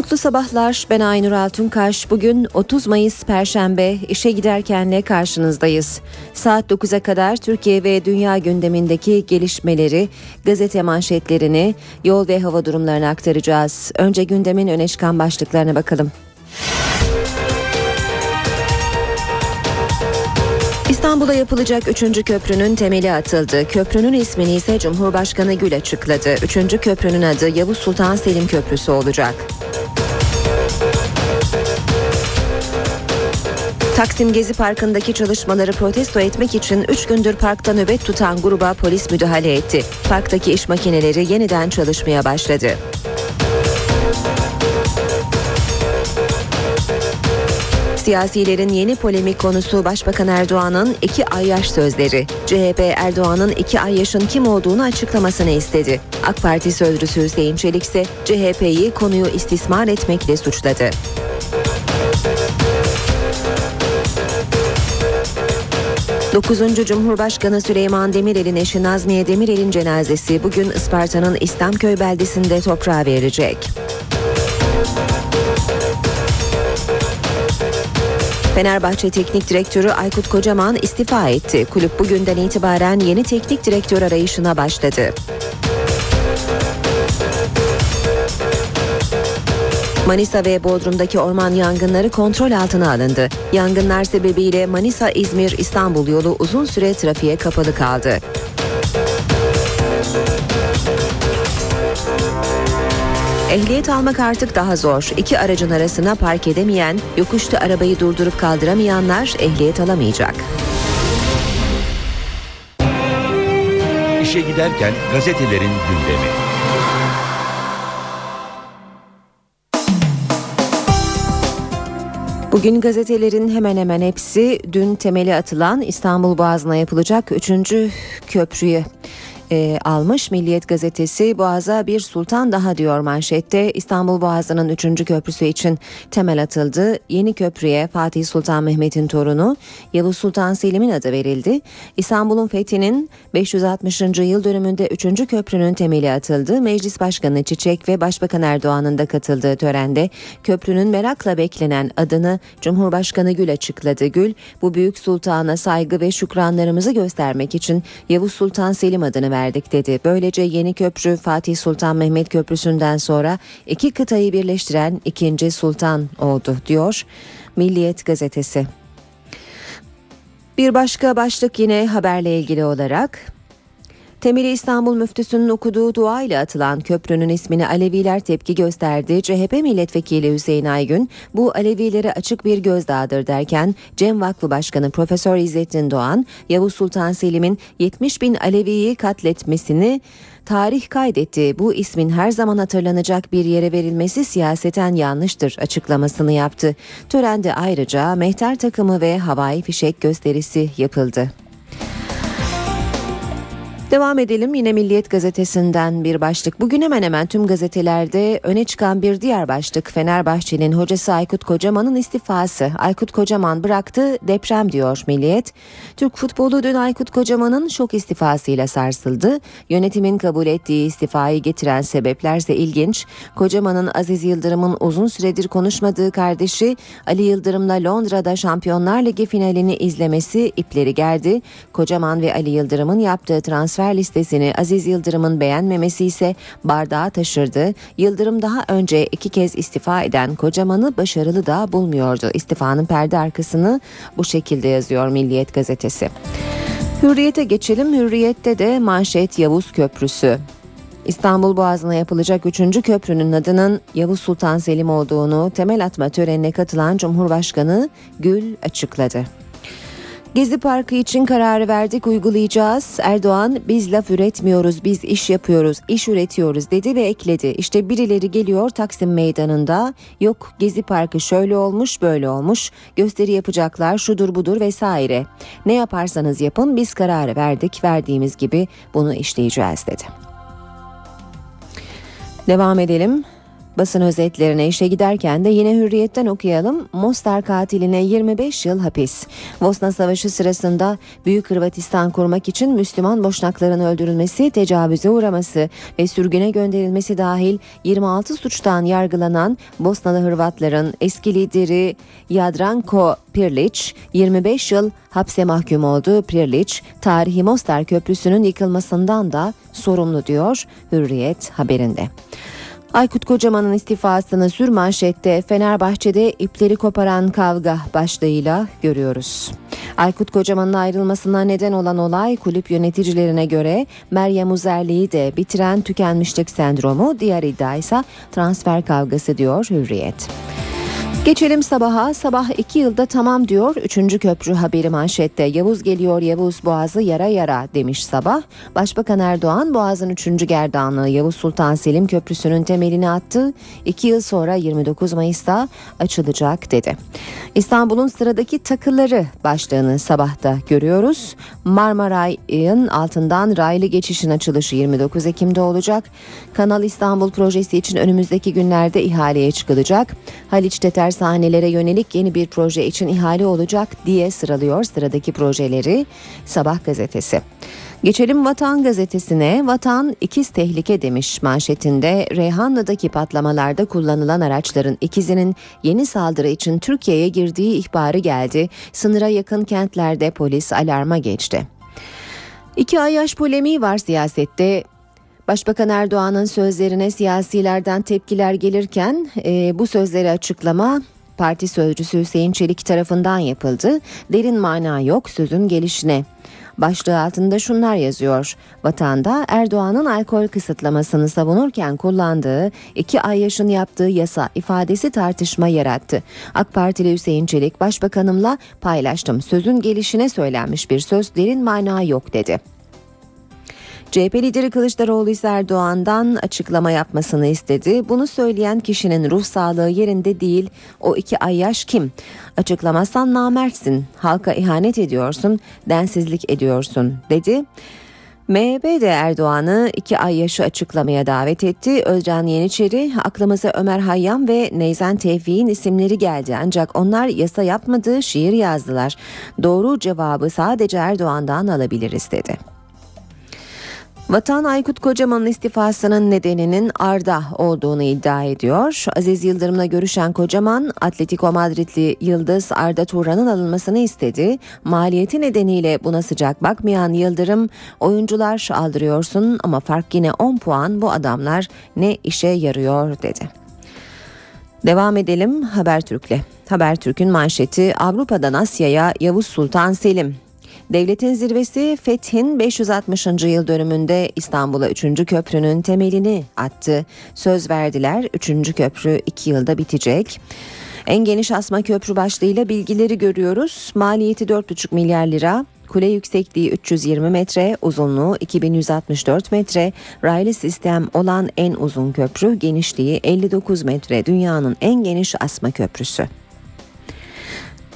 Mutlu sabahlar. Ben Aynur Altunkaş. Bugün 30 Mayıs Perşembe işe giderkenle karşınızdayız. Saat 9'a kadar Türkiye ve dünya gündemindeki gelişmeleri, gazete manşetlerini, yol ve hava durumlarını aktaracağız. Önce gündemin öne çıkan başlıklarına bakalım. İstanbul'a yapılacak 3. köprünün temeli atıldı. Köprünün ismini ise Cumhurbaşkanı Gül açıkladı. 3. köprünün adı Yavuz Sultan Selim Köprüsü olacak. Taksim Gezi Parkı'ndaki çalışmaları protesto etmek için 3 gündür parkta nöbet tutan gruba polis müdahale etti. Parktaki iş makineleri yeniden çalışmaya başladı. Siyasilerin yeni polemik konusu Başbakan Erdoğan'ın iki ay yaş sözleri. CHP Erdoğan'ın iki ay yaşın kim olduğunu açıklamasını istedi. AK Parti sözcüsü Hüseyin Çelik ise CHP'yi konuyu istismar etmekle suçladı. 9. Cumhurbaşkanı Süleyman Demirel'in eşi Nazmiye Demirel'in cenazesi bugün Isparta'nın İslamköy beldesinde toprağa verilecek. Fenerbahçe Teknik Direktörü Aykut Kocaman istifa etti. Kulüp bugünden itibaren yeni teknik direktör arayışına başladı. Manisa ve Bodrum'daki orman yangınları kontrol altına alındı. Yangınlar sebebiyle Manisa-İzmir-İstanbul yolu uzun süre trafiğe kapalı kaldı. Ehliyet almak artık daha zor. İki aracın arasına park edemeyen, yokuşta arabayı durdurup kaldıramayanlar ehliyet alamayacak. İşe giderken gazetelerin gündemi. Bugün gazetelerin hemen hemen hepsi dün temeli atılan İstanbul Boğazı'na yapılacak 3. köprüyü e, almış. Milliyet gazetesi Boğaz'a bir sultan daha diyor manşette. İstanbul Boğazı'nın 3. köprüsü için temel atıldı. Yeni köprüye Fatih Sultan Mehmet'in torunu Yavuz Sultan Selim'in adı verildi. İstanbul'un fethinin 560. yıl dönümünde 3. köprünün temeli atıldı. Meclis Başkanı Çiçek ve Başbakan Erdoğan'ın da katıldığı törende köprünün merakla beklenen adını Cumhurbaşkanı Gül açıkladı. Gül, bu büyük sultana saygı ve şükranlarımızı göstermek için Yavuz Sultan Selim adını verdi verdik dedi. Böylece yeni köprü Fatih Sultan Mehmet Köprüsü'nden sonra iki kıtayı birleştiren ikinci sultan oldu diyor Milliyet gazetesi. Bir başka başlık yine haberle ilgili olarak Temeli İstanbul müftüsünün okuduğu dua ile atılan köprünün ismine Aleviler tepki gösterdi. CHP milletvekili Hüseyin Aygün bu Alevilere açık bir gözdağıdır derken Cem Vakfı Başkanı Profesör İzzettin Doğan Yavuz Sultan Selim'in 70 bin Alevi'yi katletmesini tarih kaydetti. Bu ismin her zaman hatırlanacak bir yere verilmesi siyaseten yanlıştır açıklamasını yaptı. Törende ayrıca mehter takımı ve havai fişek gösterisi yapıldı. Devam edelim yine Milliyet gazetesinden bir başlık. Bugün hemen hemen tüm gazetelerde öne çıkan bir diğer başlık Fenerbahçe'nin hocası Aykut Kocaman'ın istifası. Aykut Kocaman bıraktı deprem diyor Milliyet. Türk futbolu dün Aykut Kocaman'ın şok istifasıyla sarsıldı. Yönetimin kabul ettiği istifayı getiren sebepler ise ilginç. Kocaman'ın Aziz Yıldırım'ın uzun süredir konuşmadığı kardeşi Ali Yıldırım'la Londra'da Şampiyonlar Ligi finalini izlemesi ipleri gerdi. Kocaman ve Ali Yıldırım'ın yaptığı transfer transfer listesini Aziz Yıldırım'ın beğenmemesi ise bardağı taşırdı. Yıldırım daha önce iki kez istifa eden Kocaman'ı başarılı da bulmuyordu. İstifanın perde arkasını bu şekilde yazıyor Milliyet gazetesi. Hürriyete geçelim. Hürriyette de manşet Yavuz Köprüsü. İstanbul Boğazı'na yapılacak 3. köprünün adının Yavuz Sultan Selim olduğunu temel atma törenine katılan Cumhurbaşkanı Gül açıkladı. Gezi Parkı için kararı verdik uygulayacağız. Erdoğan biz laf üretmiyoruz biz iş yapıyoruz iş üretiyoruz dedi ve ekledi. İşte birileri geliyor Taksim Meydanı'nda yok Gezi Parkı şöyle olmuş böyle olmuş gösteri yapacaklar şudur budur vesaire. Ne yaparsanız yapın biz kararı verdik verdiğimiz gibi bunu işleyeceğiz dedi. Devam edelim. Basın özetlerine işe giderken de yine hürriyetten okuyalım. Mostar katiline 25 yıl hapis. Bosna Savaşı sırasında Büyük Hırvatistan kurmak için Müslüman boşnakların öldürülmesi, tecavüze uğraması ve sürgüne gönderilmesi dahil 26 suçtan yargılanan Bosnalı Hırvatların eski lideri Jadranko Pirlić 25 yıl hapse mahkum oldu. Pirlić tarihi Mostar Köprüsü'nün yıkılmasından da sorumlu diyor Hürriyet haberinde. Aykut Kocaman'ın istifasını sür manşette Fenerbahçe'de ipleri koparan kavga başlığıyla görüyoruz. Aykut Kocaman'ın ayrılmasına neden olan olay kulüp yöneticilerine göre Meryem Uzerli'yi de bitiren tükenmişlik sendromu diğer iddia ise transfer kavgası diyor Hürriyet. Geçelim sabaha. Sabah iki yılda tamam diyor. Üçüncü köprü haberi manşette. Yavuz geliyor Yavuz Boğazı yara yara demiş sabah. Başbakan Erdoğan Boğaz'ın üçüncü gerdanlığı Yavuz Sultan Selim Köprüsü'nün temelini attı. İki yıl sonra 29 Mayıs'ta açılacak dedi. İstanbul'un sıradaki takıları başlığını sabahta görüyoruz. Marmaray'ın altından raylı geçişin açılışı 29 Ekim'de olacak. Kanal İstanbul projesi için önümüzdeki günlerde ihaleye çıkılacak. Haliç'te tersanelere yönelik yeni bir proje için ihale olacak diye sıralıyor sıradaki projeleri Sabah gazetesi. Geçelim Vatan gazetesine. Vatan ikiz tehlike demiş manşetinde. Reyhanlı'daki patlamalarda kullanılan araçların ikizinin yeni saldırı için Türkiye'ye girdiği ihbarı geldi. Sınıra yakın kentlerde polis alarma geçti. İki ay yaş polemiği var siyasette. Başbakan Erdoğan'ın sözlerine siyasilerden tepkiler gelirken e, bu sözleri açıklama parti sözcüsü Hüseyin Çelik tarafından yapıldı. Derin mana yok sözün gelişine. Başlığı altında şunlar yazıyor. Vatanda Erdoğan'ın alkol kısıtlamasını savunurken kullandığı iki ay yaşın yaptığı yasa ifadesi tartışma yarattı. AK Partili Hüseyin Çelik başbakanımla paylaştım. Sözün gelişine söylenmiş bir söz derin mana yok dedi. CHP lideri Kılıçdaroğlu ise Erdoğan'dan açıklama yapmasını istedi. Bunu söyleyen kişinin ruh sağlığı yerinde değil. O iki ay yaş kim? Açıklamazsan namertsin. Halka ihanet ediyorsun, densizlik ediyorsun dedi. MHP de Erdoğan'ı iki ay yaşı açıklamaya davet etti. Özcan Yeniçeri aklımıza Ömer Hayyam ve Neyzen Tevfik'in isimleri geldi ancak onlar yasa yapmadığı şiir yazdılar. Doğru cevabı sadece Erdoğan'dan alabiliriz dedi. Vatan Aykut Kocaman'ın istifasının nedeninin Arda olduğunu iddia ediyor. Aziz Yıldırım'la görüşen Kocaman, Atletico Madridli Yıldız Arda Turan'ın alınmasını istedi. Maliyeti nedeniyle buna sıcak bakmayan Yıldırım, oyuncular aldırıyorsun ama fark yine 10 puan bu adamlar ne işe yarıyor dedi. Devam edelim Habertürk'le. Habertürk'ün manşeti Avrupa'dan Asya'ya Yavuz Sultan Selim Devletin zirvesi Fethin 560. yıl dönümünde İstanbul'a 3. köprünün temelini attı. Söz verdiler 3. köprü 2 yılda bitecek. En geniş asma köprü başlığıyla bilgileri görüyoruz. Maliyeti 4,5 milyar lira. Kule yüksekliği 320 metre, uzunluğu 2164 metre, raylı sistem olan en uzun köprü, genişliği 59 metre, dünyanın en geniş asma köprüsü.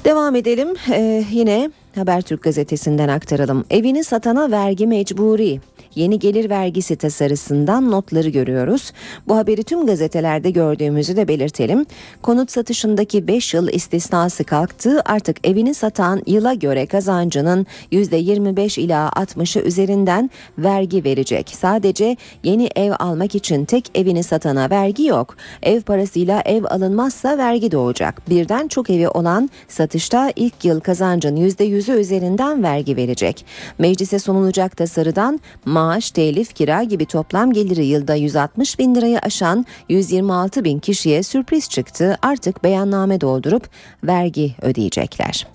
Devam edelim ee, yine Habertürk gazetesinden aktaralım. Evini satana vergi mecburi. Yeni gelir vergisi tasarısından notları görüyoruz. Bu haberi tüm gazetelerde gördüğümüzü de belirtelim. Konut satışındaki 5 yıl istisnası kalktı. Artık evini satan yıla göre kazancının %25 ila 60'ı üzerinden vergi verecek. Sadece yeni ev almak için tek evini satana vergi yok. Ev parasıyla ev alınmazsa vergi doğacak. Birden çok evi olan satışta ilk yıl kazancın %100'ü üzerinden vergi verecek. Meclise sunulacak tasarıdan maaş, telif, kira gibi toplam geliri yılda 160 bin lirayı aşan 126 bin kişiye sürpriz çıktı. Artık beyanname doldurup vergi ödeyecekler.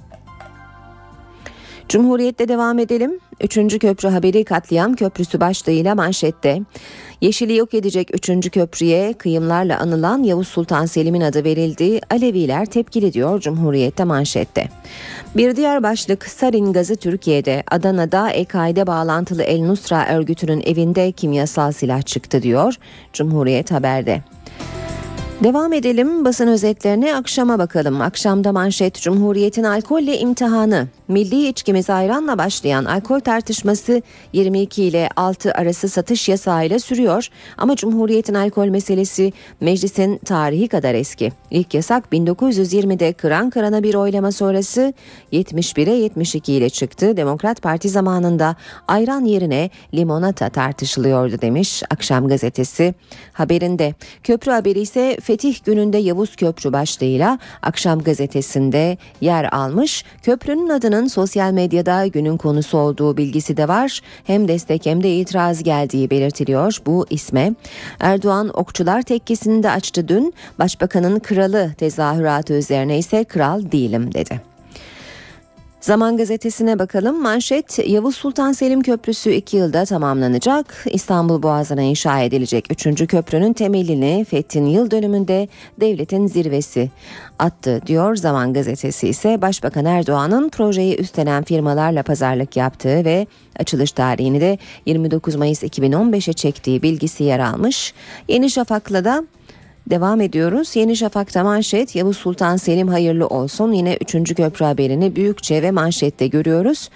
Cumhuriyet'te devam edelim. Üçüncü köprü haberi katliam köprüsü başlığıyla manşette. Yeşili yok edecek üçüncü köprüye kıyımlarla anılan Yavuz Sultan Selim'in adı verildi. Aleviler tepkili diyor Cumhuriyet'te manşette. Bir diğer başlık Sarin gazı Türkiye'de Adana'da EKAİ'de bağlantılı El Nusra örgütünün evinde kimyasal silah çıktı diyor Cumhuriyet haberde. Devam edelim basın özetlerine akşama bakalım. Akşamda manşet Cumhuriyet'in alkolle imtihanı. Milli içkimiz ayranla başlayan alkol tartışması 22 ile 6 arası satış yasağıyla sürüyor ama Cumhuriyet'in alkol meselesi meclisin tarihi kadar eski. İlk yasak 1920'de kıran kırana bir oylama sonrası 71'e 72 ile çıktı. Demokrat Parti zamanında ayran yerine limonata tartışılıyordu demiş Akşam Gazetesi haberinde. Köprü haberi ise Fetih gününde Yavuz Köprü başlığıyla Akşam Gazetesi'nde yer almış. Köprünün adının sosyal medyada günün konusu olduğu bilgisi de var. Hem destek hem de itiraz geldiği belirtiliyor bu isme. Erdoğan okçular tekkesini de açtı dün. Başbakanın kralı tezahüratı üzerine ise kral değilim dedi. Zaman gazetesine bakalım. Manşet Yavuz Sultan Selim Köprüsü 2 yılda tamamlanacak. İstanbul Boğazı'na inşa edilecek 3. köprünün temelini Fethin yıl dönümünde devletin zirvesi attı diyor. Zaman gazetesi ise Başbakan Erdoğan'ın projeyi üstlenen firmalarla pazarlık yaptığı ve açılış tarihini de 29 Mayıs 2015'e çektiği bilgisi yer almış. Yeni Şafak'la da Devam ediyoruz. Yeni Şafak'ta manşet Yavuz Sultan Selim hayırlı olsun. Yine 3. köprü haberini büyükçe ve manşette görüyoruz.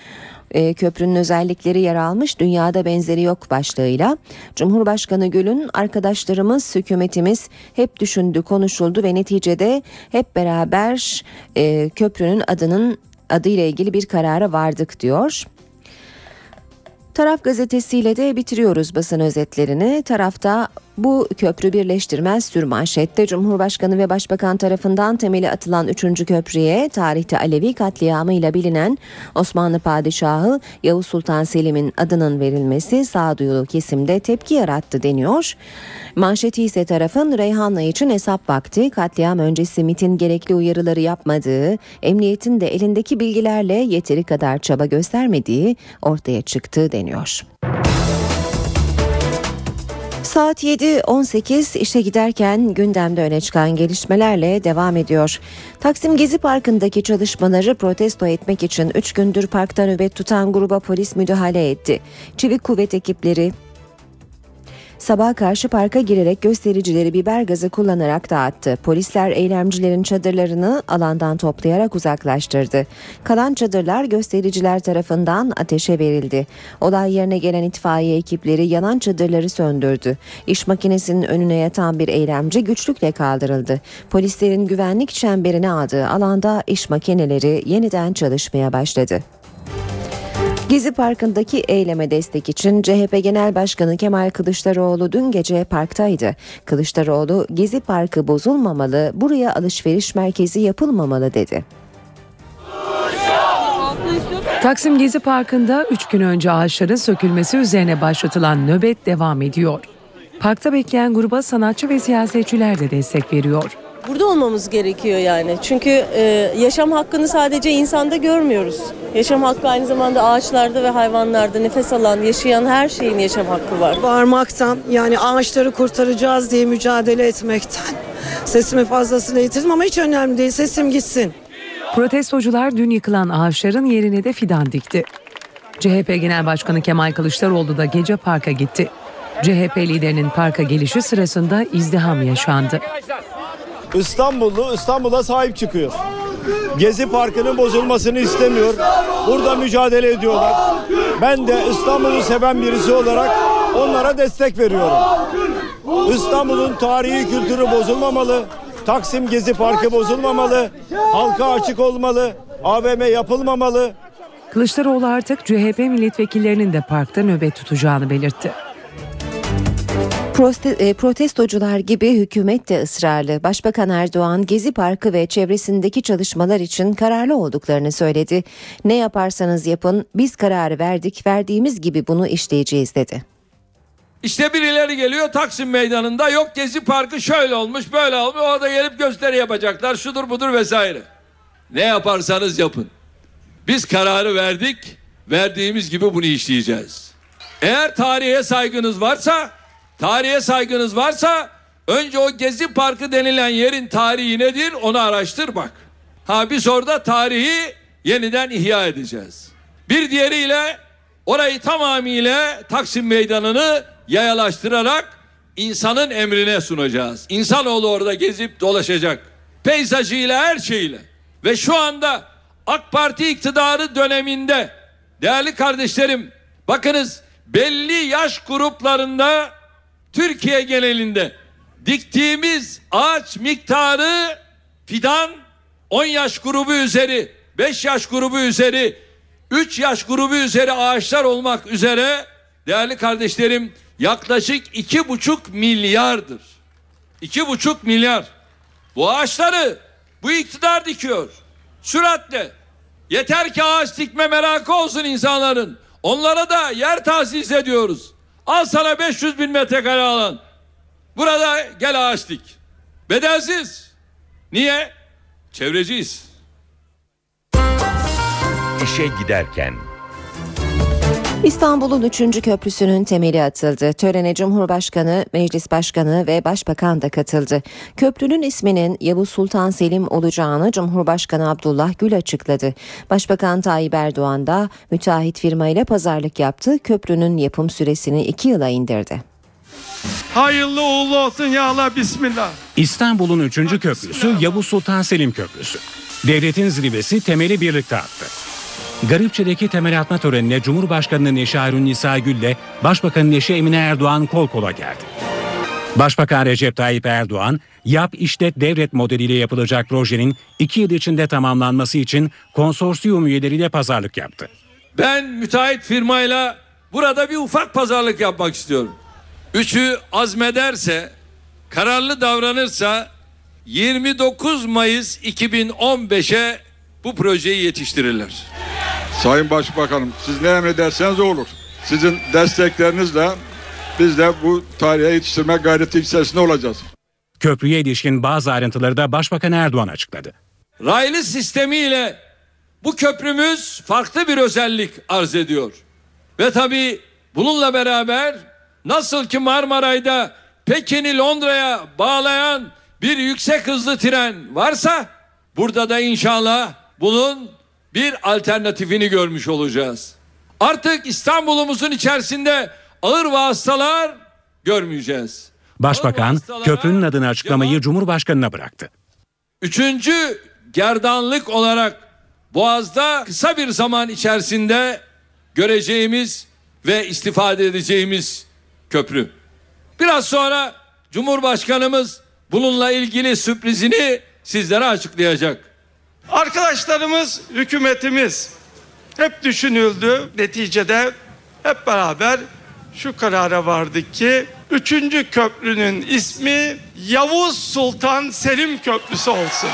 Ee, köprünün özellikleri yer almış dünyada benzeri yok başlığıyla. Cumhurbaşkanı Gül'ün arkadaşlarımız hükümetimiz hep düşündü konuşuldu ve neticede hep beraber e, köprünün adının adıyla ilgili bir karara vardık diyor. Taraf gazetesiyle de bitiriyoruz basın özetlerini. Tarafta bu köprü birleştirmez sür manşette Cumhurbaşkanı ve Başbakan tarafından temeli atılan 3. köprüye tarihte Alevi katliamıyla bilinen Osmanlı Padişahı Yavuz Sultan Selim'in adının verilmesi sağduyulu kesimde tepki yarattı deniyor. Manşeti ise tarafın Reyhanlı için hesap vakti katliam öncesi MIT'in gerekli uyarıları yapmadığı, emniyetin de elindeki bilgilerle yeteri kadar çaba göstermediği ortaya çıktı deniyor. Saat 7.18 işe giderken gündemde öne çıkan gelişmelerle devam ediyor. Taksim Gezi Parkı'ndaki çalışmaları protesto etmek için 3 gündür parkta nöbet tutan gruba polis müdahale etti. Çevik kuvvet ekipleri sabah karşı parka girerek göstericileri biber gazı kullanarak dağıttı. Polisler eylemcilerin çadırlarını alandan toplayarak uzaklaştırdı. Kalan çadırlar göstericiler tarafından ateşe verildi. Olay yerine gelen itfaiye ekipleri yanan çadırları söndürdü. İş makinesinin önüne yatan bir eylemci güçlükle kaldırıldı. Polislerin güvenlik çemberine aldığı alanda iş makineleri yeniden çalışmaya başladı. Gezi Parkı'ndaki eyleme destek için CHP Genel Başkanı Kemal Kılıçdaroğlu dün gece parktaydı. Kılıçdaroğlu Gezi Parkı bozulmamalı, buraya alışveriş merkezi yapılmamalı dedi. Taksim Gezi Parkı'nda 3 gün önce ağaçların sökülmesi üzerine başlatılan nöbet devam ediyor. Parkta bekleyen gruba sanatçı ve siyasetçiler de destek veriyor. Burada olmamız gerekiyor yani. Çünkü e, yaşam hakkını sadece insanda görmüyoruz. Yaşam hakkı aynı zamanda ağaçlarda ve hayvanlarda nefes alan, yaşayan her şeyin yaşam hakkı var. bağırmaktan yani ağaçları kurtaracağız diye mücadele etmekten sesimi fazlasıyla yitirdim ama hiç önemli değil sesim gitsin. Protestocular dün yıkılan ağaçların yerine de fidan dikti. CHP Genel Başkanı Kemal Kılıçdaroğlu da gece parka gitti. CHP liderinin parka gelişi sırasında izdiham yaşandı. İstanbullu İstanbul'a sahip çıkıyor. Gezi Parkı'nın bozulmasını istemiyor. Burada mücadele ediyorlar. Ben de İstanbul'u seven birisi olarak onlara destek veriyorum. İstanbul'un tarihi kültürü bozulmamalı. Taksim Gezi Parkı bozulmamalı. Halka açık olmalı. AVM yapılmamalı. Kılıçdaroğlu artık CHP milletvekillerinin de parkta nöbet tutacağını belirtti. E, protestocular gibi hükümet de ısrarlı. Başbakan Erdoğan Gezi Parkı ve çevresindeki çalışmalar için kararlı olduklarını söyledi. Ne yaparsanız yapın biz kararı verdik, verdiğimiz gibi bunu işleyeceğiz dedi. İşte birileri geliyor Taksim Meydanı'nda yok Gezi Parkı şöyle olmuş böyle olmuş orada gelip gösteri yapacaklar şudur budur vesaire. Ne yaparsanız yapın. Biz kararı verdik verdiğimiz gibi bunu işleyeceğiz. Eğer tarihe saygınız varsa tarihe saygınız varsa önce o Gezi Parkı denilen yerin tarihi nedir onu araştır bak. Ha biz orada tarihi yeniden ihya edeceğiz. Bir diğeriyle orayı tamamıyla Taksim Meydanı'nı yayalaştırarak insanın emrine sunacağız. İnsanoğlu orada gezip dolaşacak. Peyzajıyla her şeyle. Ve şu anda AK Parti iktidarı döneminde değerli kardeşlerim bakınız belli yaş gruplarında Türkiye genelinde diktiğimiz ağaç miktarı fidan 10 yaş grubu üzeri 5 yaş grubu üzeri 3 yaş grubu üzeri ağaçlar olmak üzere değerli kardeşlerim yaklaşık iki buçuk milyardır. İki buçuk milyar. Bu ağaçları bu iktidar dikiyor. Süratle. Yeter ki ağaç dikme merakı olsun insanların. Onlara da yer tahsis ediyoruz. Al sana 500 bin metrekare alan. Burada gel ağaç dik. Bedelsiz. Niye? Çevreciyiz. İşe giderken İstanbul'un 3. köprüsünün temeli atıldı. Törene Cumhurbaşkanı, Meclis Başkanı ve Başbakan da katıldı. Köprünün isminin Yavuz Sultan Selim olacağını Cumhurbaşkanı Abdullah Gül açıkladı. Başbakan Tayyip Erdoğan da müteahhit firmayla pazarlık yaptı. Köprünün yapım süresini 2 yıla indirdi. Hayırlı uğurlu olsun ya Allah bismillah. İstanbul'un 3. köprüsü Yavuz Sultan Selim Köprüsü. Devletin zirvesi temeli birlikte attı. Garipçe'deki temel atma törenine Cumhurbaşkanı'nın eşi Ayrun Nisa Gül ile Başbakanın eşi Emine Erdoğan kol kola geldi. Başbakan Recep Tayyip Erdoğan, yap işlet devlet modeliyle yapılacak projenin iki yıl içinde tamamlanması için konsorsiyum üyeleriyle pazarlık yaptı. Ben müteahhit firmayla burada bir ufak pazarlık yapmak istiyorum. Üçü azmederse, kararlı davranırsa 29 Mayıs 2015'e bu projeyi yetiştirirler. Sayın Başbakanım siz ne emrederseniz o olur. Sizin desteklerinizle biz de bu tarihe yetiştirme gayreti içerisinde olacağız. Köprüye ilişkin bazı ayrıntıları da Başbakan Erdoğan açıkladı. Raylı sistemiyle bu köprümüz farklı bir özellik arz ediyor. Ve tabii bununla beraber nasıl ki Marmaray'da Pekin'i Londra'ya bağlayan bir yüksek hızlı tren varsa burada da inşallah bunun bir alternatifini görmüş olacağız. Artık İstanbul'umuzun içerisinde ağır vasıtalar görmeyeceğiz. Başbakan köprünün adını açıklamayı Cumhurbaşkanı'na bıraktı. Üçüncü gerdanlık olarak Boğaz'da kısa bir zaman içerisinde göreceğimiz ve istifade edeceğimiz köprü. Biraz sonra Cumhurbaşkanımız bununla ilgili sürprizini sizlere açıklayacak. Arkadaşlarımız, hükümetimiz hep düşünüldü. Neticede hep beraber şu karara vardık ki üçüncü köprünün ismi Yavuz Sultan Selim Köprüsü olsun.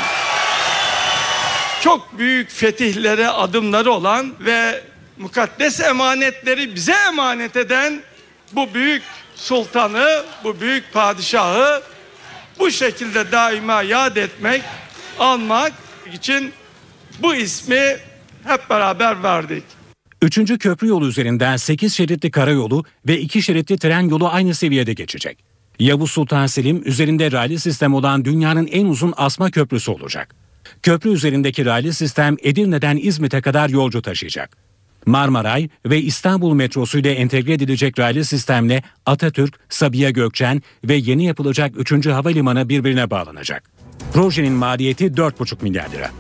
Çok büyük fetihlere adımları olan ve mukaddes emanetleri bize emanet eden bu büyük sultanı, bu büyük padişahı bu şekilde daima yad etmek, anmak için bu ismi hep beraber verdik. Üçüncü köprü yolu üzerinden 8 şeritli karayolu ve 2 şeritli tren yolu aynı seviyede geçecek. Yavuz Sultan Selim üzerinde raylı sistem olan dünyanın en uzun asma köprüsü olacak. Köprü üzerindeki raylı sistem Edirne'den İzmit'e kadar yolcu taşıyacak. Marmaray ve İstanbul metrosu ile entegre edilecek raylı sistemle Atatürk, Sabiha Gökçen ve yeni yapılacak 3. havalimanı birbirine bağlanacak. Projenin maliyeti 4,5 milyar lira.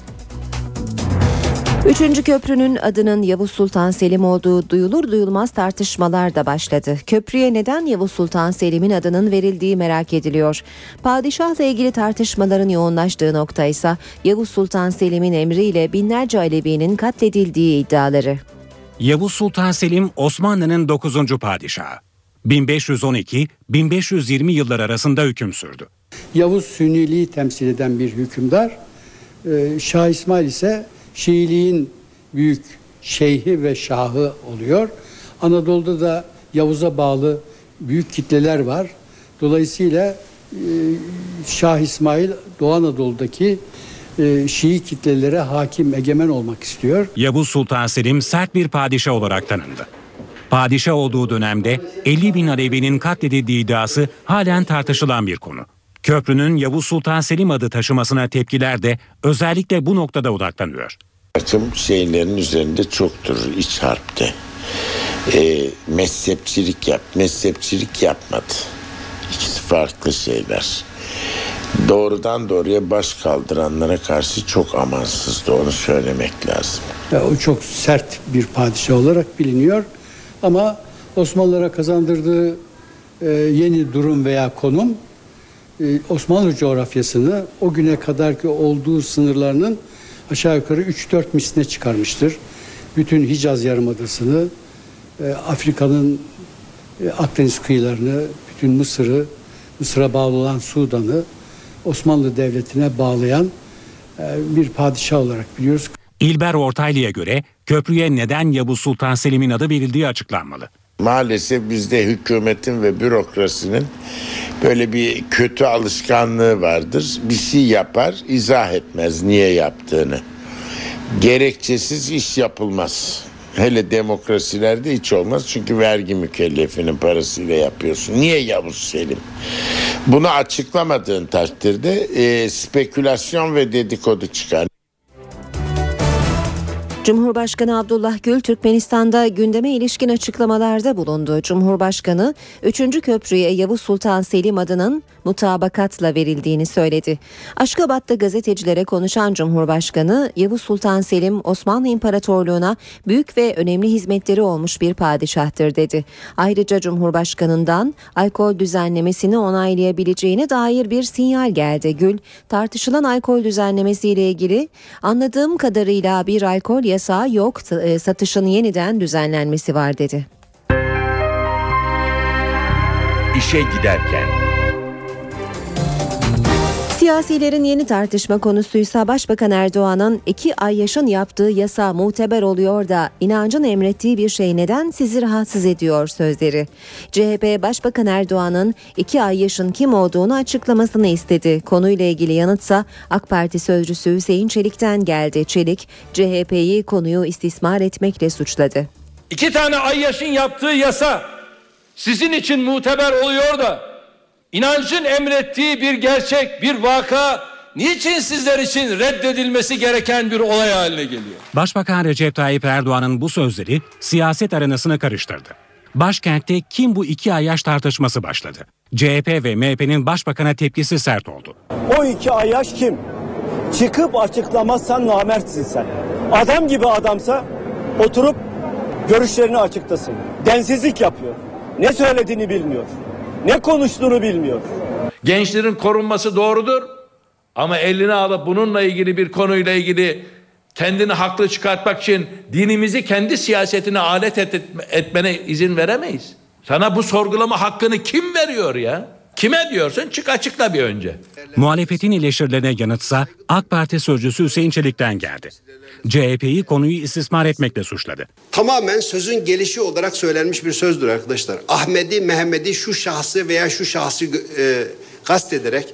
Üçüncü köprünün adının Yavuz Sultan Selim olduğu duyulur duyulmaz tartışmalar da başladı. Köprüye neden Yavuz Sultan Selim'in adının verildiği merak ediliyor. Padişahla ilgili tartışmaların yoğunlaştığı nokta ise Yavuz Sultan Selim'in emriyle binlerce Alevi'nin katledildiği iddiaları. Yavuz Sultan Selim Osmanlı'nın 9. padişahı. 1512-1520 yıllar arasında hüküm sürdü. Yavuz Sünniliği temsil eden bir hükümdar. Ee, Şah İsmail ise Şiiliğin büyük şeyhi ve şahı oluyor. Anadolu'da da Yavuz'a bağlı büyük kitleler var. Dolayısıyla e, Şah İsmail Doğu Anadolu'daki e, Şii kitlelere hakim, egemen olmak istiyor. Yavuz Sultan Selim sert bir padişah olarak tanındı. Padişah olduğu dönemde 50 bin Alevi'nin katledildiği iddiası halen tartışılan bir konu. Köprünün Yavuz Sultan Selim adı taşımasına tepkiler de özellikle bu noktada odaklanıyor. Takım şeylerin üzerinde çoktur iç harpte. E, mezhepçilik yap, mezhepçilik yapmadı. İkisi farklı şeyler. doğrudan doğruya baş kaldıranlara karşı çok amansızdı onu söylemek lazım. Ya, o çok sert bir padişah olarak biliniyor ama Osmanlılara kazandırdığı e, yeni durum veya konum Osmanlı coğrafyasını o güne kadarki olduğu sınırlarının aşağı yukarı 3-4 misline çıkarmıştır. Bütün Hicaz Yarımadası'nı, e, Afrika'nın e, Akdeniz kıyılarını, bütün Mısır'ı, Mısır'a bağlı olan Sudan'ı Osmanlı Devleti'ne bağlayan e, bir padişah olarak biliyoruz. İlber Ortaylı'ya göre köprüye neden Yavuz Sultan Selim'in adı verildiği açıklanmalı. Maalesef bizde hükümetin ve bürokrasinin böyle bir kötü alışkanlığı vardır. Bir şey yapar, izah etmez niye yaptığını. Gerekçesiz iş yapılmaz. Hele demokrasilerde hiç olmaz çünkü vergi mükellefinin parasıyla yapıyorsun. Niye Yavuz Selim? Bunu açıklamadığın takdirde e, spekülasyon ve dedikodu çıkar. Cumhurbaşkanı Abdullah Gül Türkmenistan'da gündeme ilişkin açıklamalarda bulundu. Cumhurbaşkanı 3. köprüye Yavuz Sultan Selim adının mutabakatla verildiğini söyledi. Aşkabat'ta gazetecilere konuşan Cumhurbaşkanı Yavuz Sultan Selim Osmanlı İmparatorluğu'na büyük ve önemli hizmetleri olmuş bir padişahtır dedi. Ayrıca Cumhurbaşkanı'ndan alkol düzenlemesini onaylayabileceğine dair bir sinyal geldi. Gül tartışılan alkol düzenlemesiyle ilgili anladığım kadarıyla bir alkol yasağı yok e, satışın yeniden düzenlenmesi var dedi. İşe giderken. Siyasilerin yeni tartışma konusuysa Başbakan Erdoğan'ın iki ay yaşın yaptığı yasa muteber oluyor da inancın emrettiği bir şey neden sizi rahatsız ediyor sözleri. CHP Başbakan Erdoğan'ın iki ay yaşın kim olduğunu açıklamasını istedi. Konuyla ilgili yanıtsa AK Parti sözcüsü Hüseyin Çelik'ten geldi. Çelik CHP'yi konuyu istismar etmekle suçladı. İki tane ay yaşın yaptığı yasa sizin için muteber oluyor da inancın emrettiği bir gerçek, bir vaka niçin sizler için reddedilmesi gereken bir olay haline geliyor? Başbakan Recep Tayyip Erdoğan'ın bu sözleri siyaset arenasını karıştırdı. Başkentte kim bu iki ayyaş tartışması başladı. CHP ve MHP'nin başbakana tepkisi sert oldu. O iki ayyaş kim? Çıkıp açıklamazsan namertsin sen. Adam gibi adamsa oturup görüşlerini açıklasın. Densizlik yapıyor. Ne söylediğini bilmiyor. Ne konuştuğunu bilmiyor. Gençlerin korunması doğrudur ama eline alıp bununla ilgili bir konuyla ilgili kendini haklı çıkartmak için dinimizi kendi siyasetine alet et, etmene izin veremeyiz. Sana bu sorgulama hakkını kim veriyor ya? Kime diyorsun? Çık açıkla bir önce. Muhalefetin eleştirilerine yanıtsa AK Parti sözcüsü Hüseyin Çelik'ten geldi. CHP'yi konuyu istismar etmekle suçladı. Tamamen sözün gelişi olarak söylenmiş bir sözdür arkadaşlar. Ahmedi, Mehmedi şu şahsı veya şu şahsı e, kastederek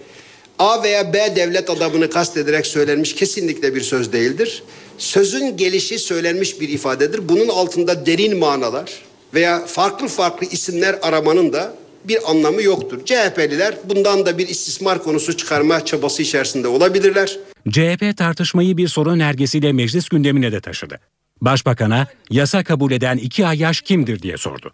A veya B devlet adamını kastederek söylenmiş kesinlikle bir söz değildir. Sözün gelişi söylenmiş bir ifadedir. Bunun altında derin manalar veya farklı farklı isimler aramanın da bir anlamı yoktur. CHP'liler bundan da bir istismar konusu çıkarma çabası içerisinde olabilirler. CHP tartışmayı bir soru önergesiyle meclis gündemine de taşıdı. Başbakan'a yasa kabul eden iki ay yaş kimdir diye sordu.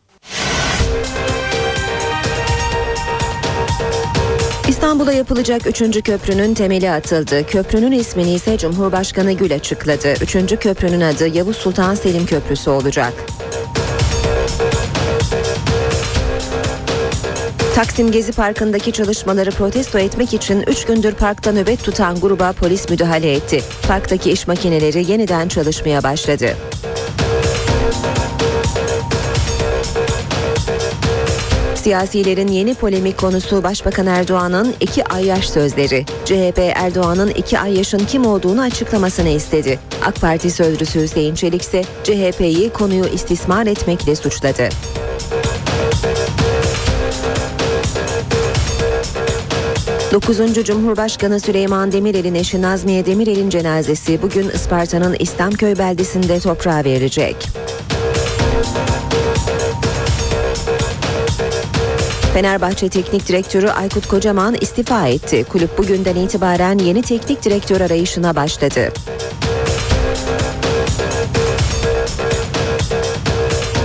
İstanbul'a yapılacak 3. köprünün temeli atıldı. Köprünün ismini ise Cumhurbaşkanı Gül açıkladı. 3. köprünün adı Yavuz Sultan Selim Köprüsü olacak. Taksim Gezi Parkı'ndaki çalışmaları protesto etmek için 3 gündür parkta nöbet tutan gruba polis müdahale etti. Parktaki iş makineleri yeniden çalışmaya başladı. Siyasilerin yeni polemik konusu Başbakan Erdoğan'ın iki ay yaş sözleri. CHP Erdoğan'ın iki ay yaşın kim olduğunu açıklamasını istedi. AK Parti sözcüsü Hüseyin Çelik ise CHP'yi konuyu istismar etmekle suçladı. 9. Cumhurbaşkanı Süleyman Demirel'in eşi Nazmiye Demirel'in cenazesi bugün Isparta'nın İslamköy beldesinde toprağa verilecek. Fenerbahçe Teknik Direktörü Aykut Kocaman istifa etti. Kulüp bugünden itibaren yeni teknik direktör arayışına başladı.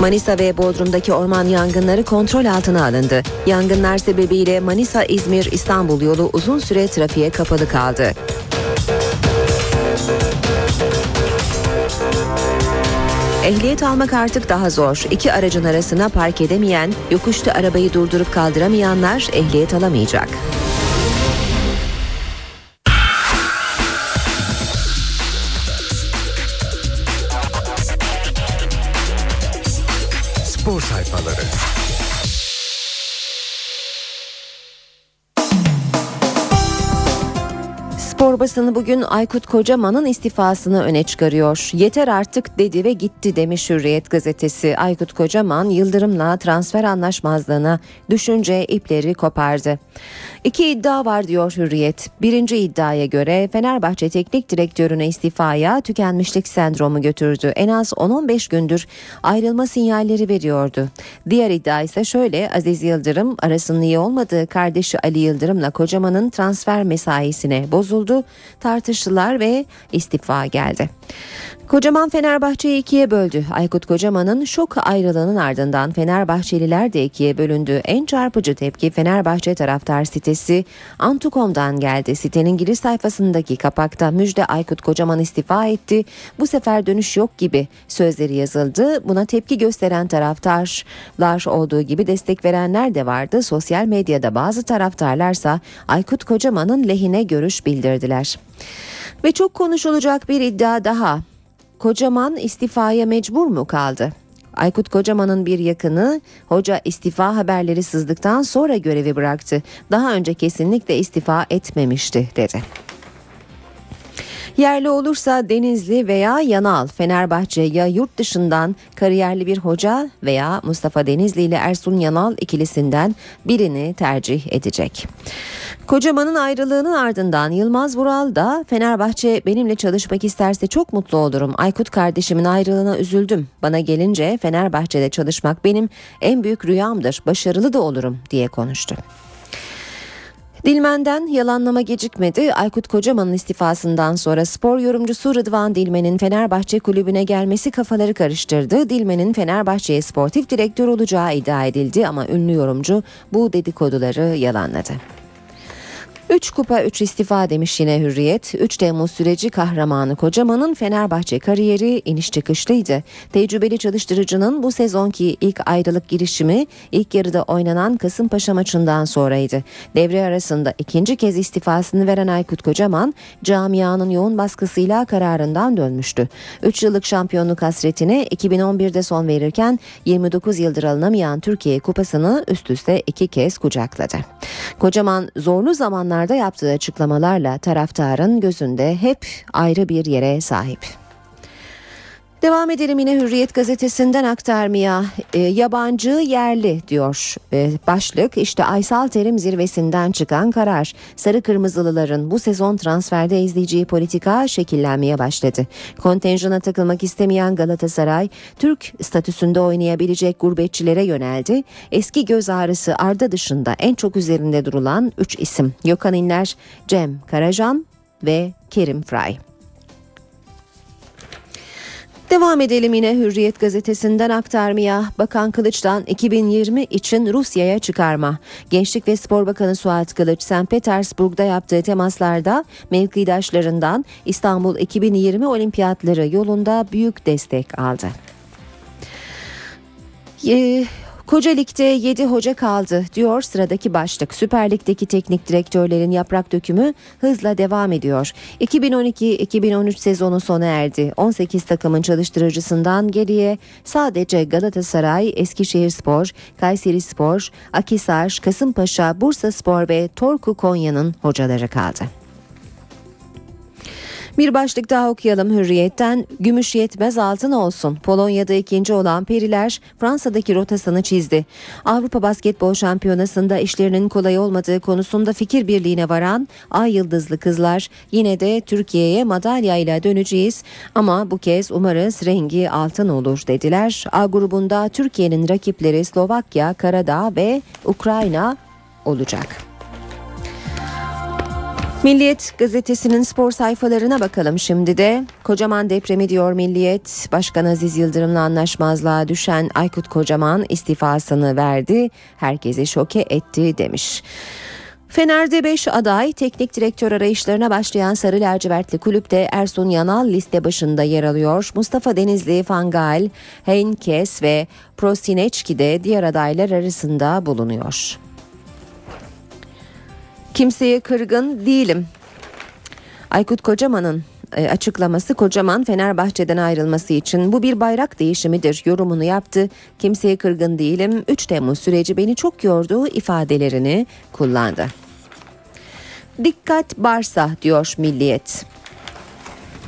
Manisa ve Bodrum'daki orman yangınları kontrol altına alındı. Yangınlar sebebiyle Manisa-İzmir-İstanbul yolu uzun süre trafiğe kapalı kaldı. Ehliyet almak artık daha zor. İki aracın arasına park edemeyen, yokuşta arabayı durdurup kaldıramayanlar ehliyet alamayacak. Basını bugün Aykut Kocaman'ın istifasını öne çıkarıyor. Yeter artık dedi ve gitti demiş Hürriyet gazetesi. Aykut Kocaman Yıldırım'la transfer anlaşmazlığına düşünce ipleri kopardı. İki iddia var diyor Hürriyet. Birinci iddiaya göre Fenerbahçe teknik direktörüne istifaya tükenmişlik sendromu götürdü. En az 10-15 gündür ayrılma sinyalleri veriyordu. Diğer iddia ise şöyle Aziz Yıldırım arasının iyi olmadığı kardeşi Ali Yıldırım'la Kocaman'ın transfer mesaisine bozuldu. Tartıştılar ve istifa geldi. Kocaman Fenerbahçe'yi ikiye böldü. Aykut Kocaman'ın şok ayrılığının ardından Fenerbahçeliler de ikiye bölündü. En çarpıcı tepki Fenerbahçe taraftar sitesi Antukom'dan geldi. Sitenin giriş sayfasındaki kapakta müjde Aykut Kocaman istifa etti. Bu sefer dönüş yok gibi sözleri yazıldı. Buna tepki gösteren taraftarlar olduğu gibi destek verenler de vardı. Sosyal medyada bazı taraftarlarsa Aykut Kocaman'ın lehine görüş bildirdiler. Ve çok konuşulacak bir iddia daha. Kocaman istifaya mecbur mu kaldı? Aykut Kocaman'ın bir yakını hoca istifa haberleri sızdıktan sonra görevi bıraktı. Daha önce kesinlikle istifa etmemişti dedi. Yerli olursa Denizli veya Yanal, Fenerbahçe ya yurt dışından kariyerli bir hoca veya Mustafa Denizli ile Ersun Yanal ikilisinden birini tercih edecek. Kocaman'ın ayrılığının ardından Yılmaz Vural da Fenerbahçe benimle çalışmak isterse çok mutlu olurum. Aykut kardeşimin ayrılığına üzüldüm. Bana gelince Fenerbahçe'de çalışmak benim en büyük rüyamdır. Başarılı da olurum diye konuştu. Dilmen'den yalanlama gecikmedi. Aykut Kocaman'ın istifasından sonra spor yorumcusu Rıdvan Dilmen'in Fenerbahçe kulübüne gelmesi kafaları karıştırdı. Dilmen'in Fenerbahçe'ye sportif direktör olacağı iddia edildi ama ünlü yorumcu bu dedikoduları yalanladı. 3 kupa 3 istifa demiş yine Hürriyet. 3 Temmuz süreci kahramanı Kocaman'ın Fenerbahçe kariyeri iniş çıkışlıydı. Tecrübeli çalıştırıcının bu sezonki ilk ayrılık girişimi ilk yarıda oynanan Kasımpaşa maçından sonraydı. Devre arasında ikinci kez istifasını veren Aykut Kocaman camianın yoğun baskısıyla kararından dönmüştü. 3 yıllık şampiyonluk hasretine 2011'de son verirken 29 yıldır alınamayan Türkiye kupasını üst üste iki kez kucakladı. Kocaman zorlu zamanlar zamanlarda yaptığı açıklamalarla taraftarın gözünde hep ayrı bir yere sahip. Devam edelim yine Hürriyet gazetesinden aktarmaya. E, yabancı yerli diyor e, başlık. İşte Aysal Terim zirvesinden çıkan karar. Sarı Kırmızılıların bu sezon transferde izleyeceği politika şekillenmeye başladı. Kontenjana takılmak istemeyen Galatasaray, Türk statüsünde oynayabilecek gurbetçilere yöneldi. Eski göz ağrısı Arda dışında en çok üzerinde durulan 3 isim. Gökhan İnler, Cem Karacan ve Kerim Fray. Devam edelim yine Hürriyet gazetesinden aktarmaya. Bakan Kılıç'tan 2020 için Rusya'ya çıkarma. Gençlik ve Spor Bakanı Suat Kılıç, St. Petersburg'da yaptığı temaslarda mevkidaşlarından İstanbul 2020 olimpiyatları yolunda büyük destek aldı. Ee, Koca Lig'de 7 hoca kaldı diyor sıradaki başlık. Süper Lig'deki teknik direktörlerin yaprak dökümü hızla devam ediyor. 2012-2013 sezonu sona erdi. 18 takımın çalıştırıcısından geriye sadece Galatasaray, Eskişehirspor, Kayserispor, Akisar, Kasımpaşa, Bursaspor ve Torku Konya'nın hocaları kaldı. Bir başlık daha okuyalım Hürriyet'ten. Gümüş yetmez altın olsun. Polonya'da ikinci olan Periler Fransa'daki rotasını çizdi. Avrupa Basketbol Şampiyonası'nda işlerinin kolay olmadığı konusunda fikir birliğine varan Ay Yıldızlı kızlar yine de Türkiye'ye madalya ile döneceğiz ama bu kez umarız rengi altın olur dediler. A grubunda Türkiye'nin rakipleri Slovakya, Karadağ ve Ukrayna olacak. Milliyet gazetesinin spor sayfalarına bakalım şimdi de. Kocaman depremi diyor Milliyet. Başkan Aziz Yıldırım'la anlaşmazlığa düşen Aykut Kocaman istifasını verdi. Herkesi şoke etti demiş. Fener'de 5 aday teknik direktör arayışlarına başlayan Sarı Lacivertli kulüpte Ersun Yanal liste başında yer alıyor. Mustafa Denizli, Fangal, Heinkes ve Prosineçki de diğer adaylar arasında bulunuyor. Kimseye kırgın değilim. Aykut Kocaman'ın e, açıklaması Kocaman Fenerbahçe'den ayrılması için bu bir bayrak değişimidir yorumunu yaptı. Kimseye kırgın değilim 3 Temmuz süreci beni çok yordu ifadelerini kullandı. Dikkat Barsa diyor Milliyet.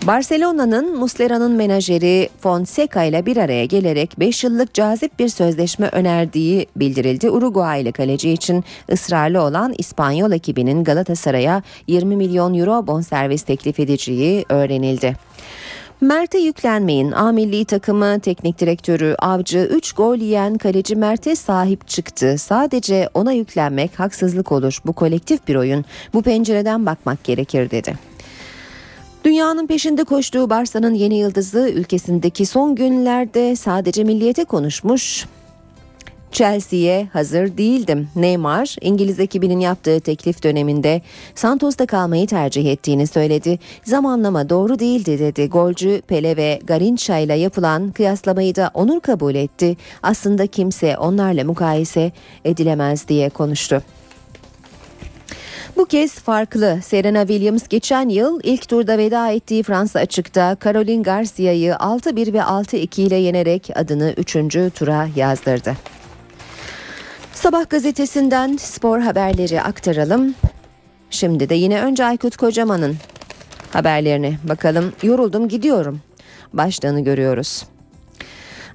Barcelona'nın Muslera'nın menajeri Fonseca ile bir araya gelerek 5 yıllık cazip bir sözleşme önerdiği bildirildi. Uruguaylı kaleci için ısrarlı olan İspanyol ekibinin Galatasaray'a 20 milyon euro bonservis teklif edeceği öğrenildi. Mert'e yüklenmeyin. A milli takımı teknik direktörü Avcı 3 gol yiyen kaleci Mert'e sahip çıktı. Sadece ona yüklenmek haksızlık olur. Bu kolektif bir oyun. Bu pencereden bakmak gerekir dedi. Dünyanın peşinde koştuğu Barsa'nın yeni yıldızı ülkesindeki son günlerde sadece milliyete konuşmuş. Chelsea'ye hazır değildim. Neymar, İngiliz ekibinin yaptığı teklif döneminde Santos'ta kalmayı tercih ettiğini söyledi. Zamanlama doğru değildi dedi. Golcü Pele ve Garincha ile yapılan kıyaslamayı da onur kabul etti. Aslında kimse onlarla mukayese edilemez diye konuştu. Bu kez farklı. Serena Williams geçen yıl ilk turda veda ettiği Fransa açıkta Caroline Garcia'yı 6-1 ve 6-2 ile yenerek adını 3. tura yazdırdı. Sabah gazetesinden spor haberleri aktaralım. Şimdi de yine önce Aykut Kocaman'ın haberlerine bakalım. Yoruldum gidiyorum. Başlığını görüyoruz.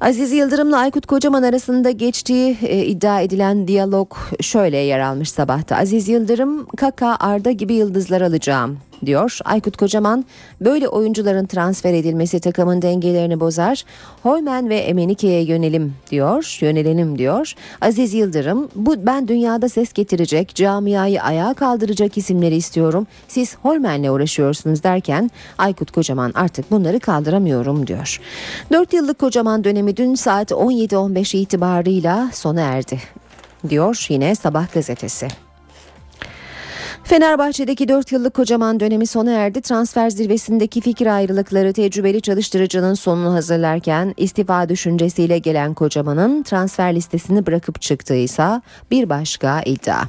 Aziz Yıldırım'la Aykut Kocaman arasında geçtiği e, iddia edilen diyalog şöyle yer almış sabahta. Aziz Yıldırım, Kaka, Arda gibi yıldızlar alacağım diyor. Aykut Kocaman böyle oyuncuların transfer edilmesi takımın dengelerini bozar. Hoymen ve Emenike'ye yönelim diyor. Yönelelim diyor. Aziz Yıldırım bu ben dünyada ses getirecek, camiayı ayağa kaldıracak isimleri istiyorum. Siz Holmen'le uğraşıyorsunuz derken Aykut Kocaman artık bunları kaldıramıyorum diyor. 4 yıllık Kocaman dönemi dün saat 17.15 itibarıyla sona erdi diyor yine Sabah gazetesi. Fenerbahçe'deki 4 yıllık kocaman dönemi sona erdi. Transfer zirvesindeki fikir ayrılıkları tecrübeli çalıştırıcının sonunu hazırlarken istifa düşüncesiyle gelen kocamanın transfer listesini bırakıp çıktığıysa bir başka iddia.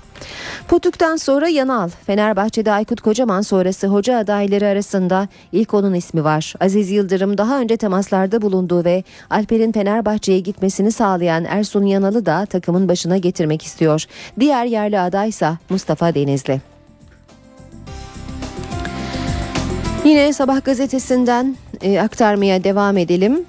Putuk'tan sonra Yanal, Fenerbahçe'de Aykut Kocaman sonrası hoca adayları arasında ilk onun ismi var. Aziz Yıldırım daha önce temaslarda bulunduğu ve Alper'in Fenerbahçe'ye gitmesini sağlayan Ersun Yanal'ı da takımın başına getirmek istiyor. Diğer yerli adaysa Mustafa Denizli. Yine Sabah gazetesinden e, aktarmaya devam edelim.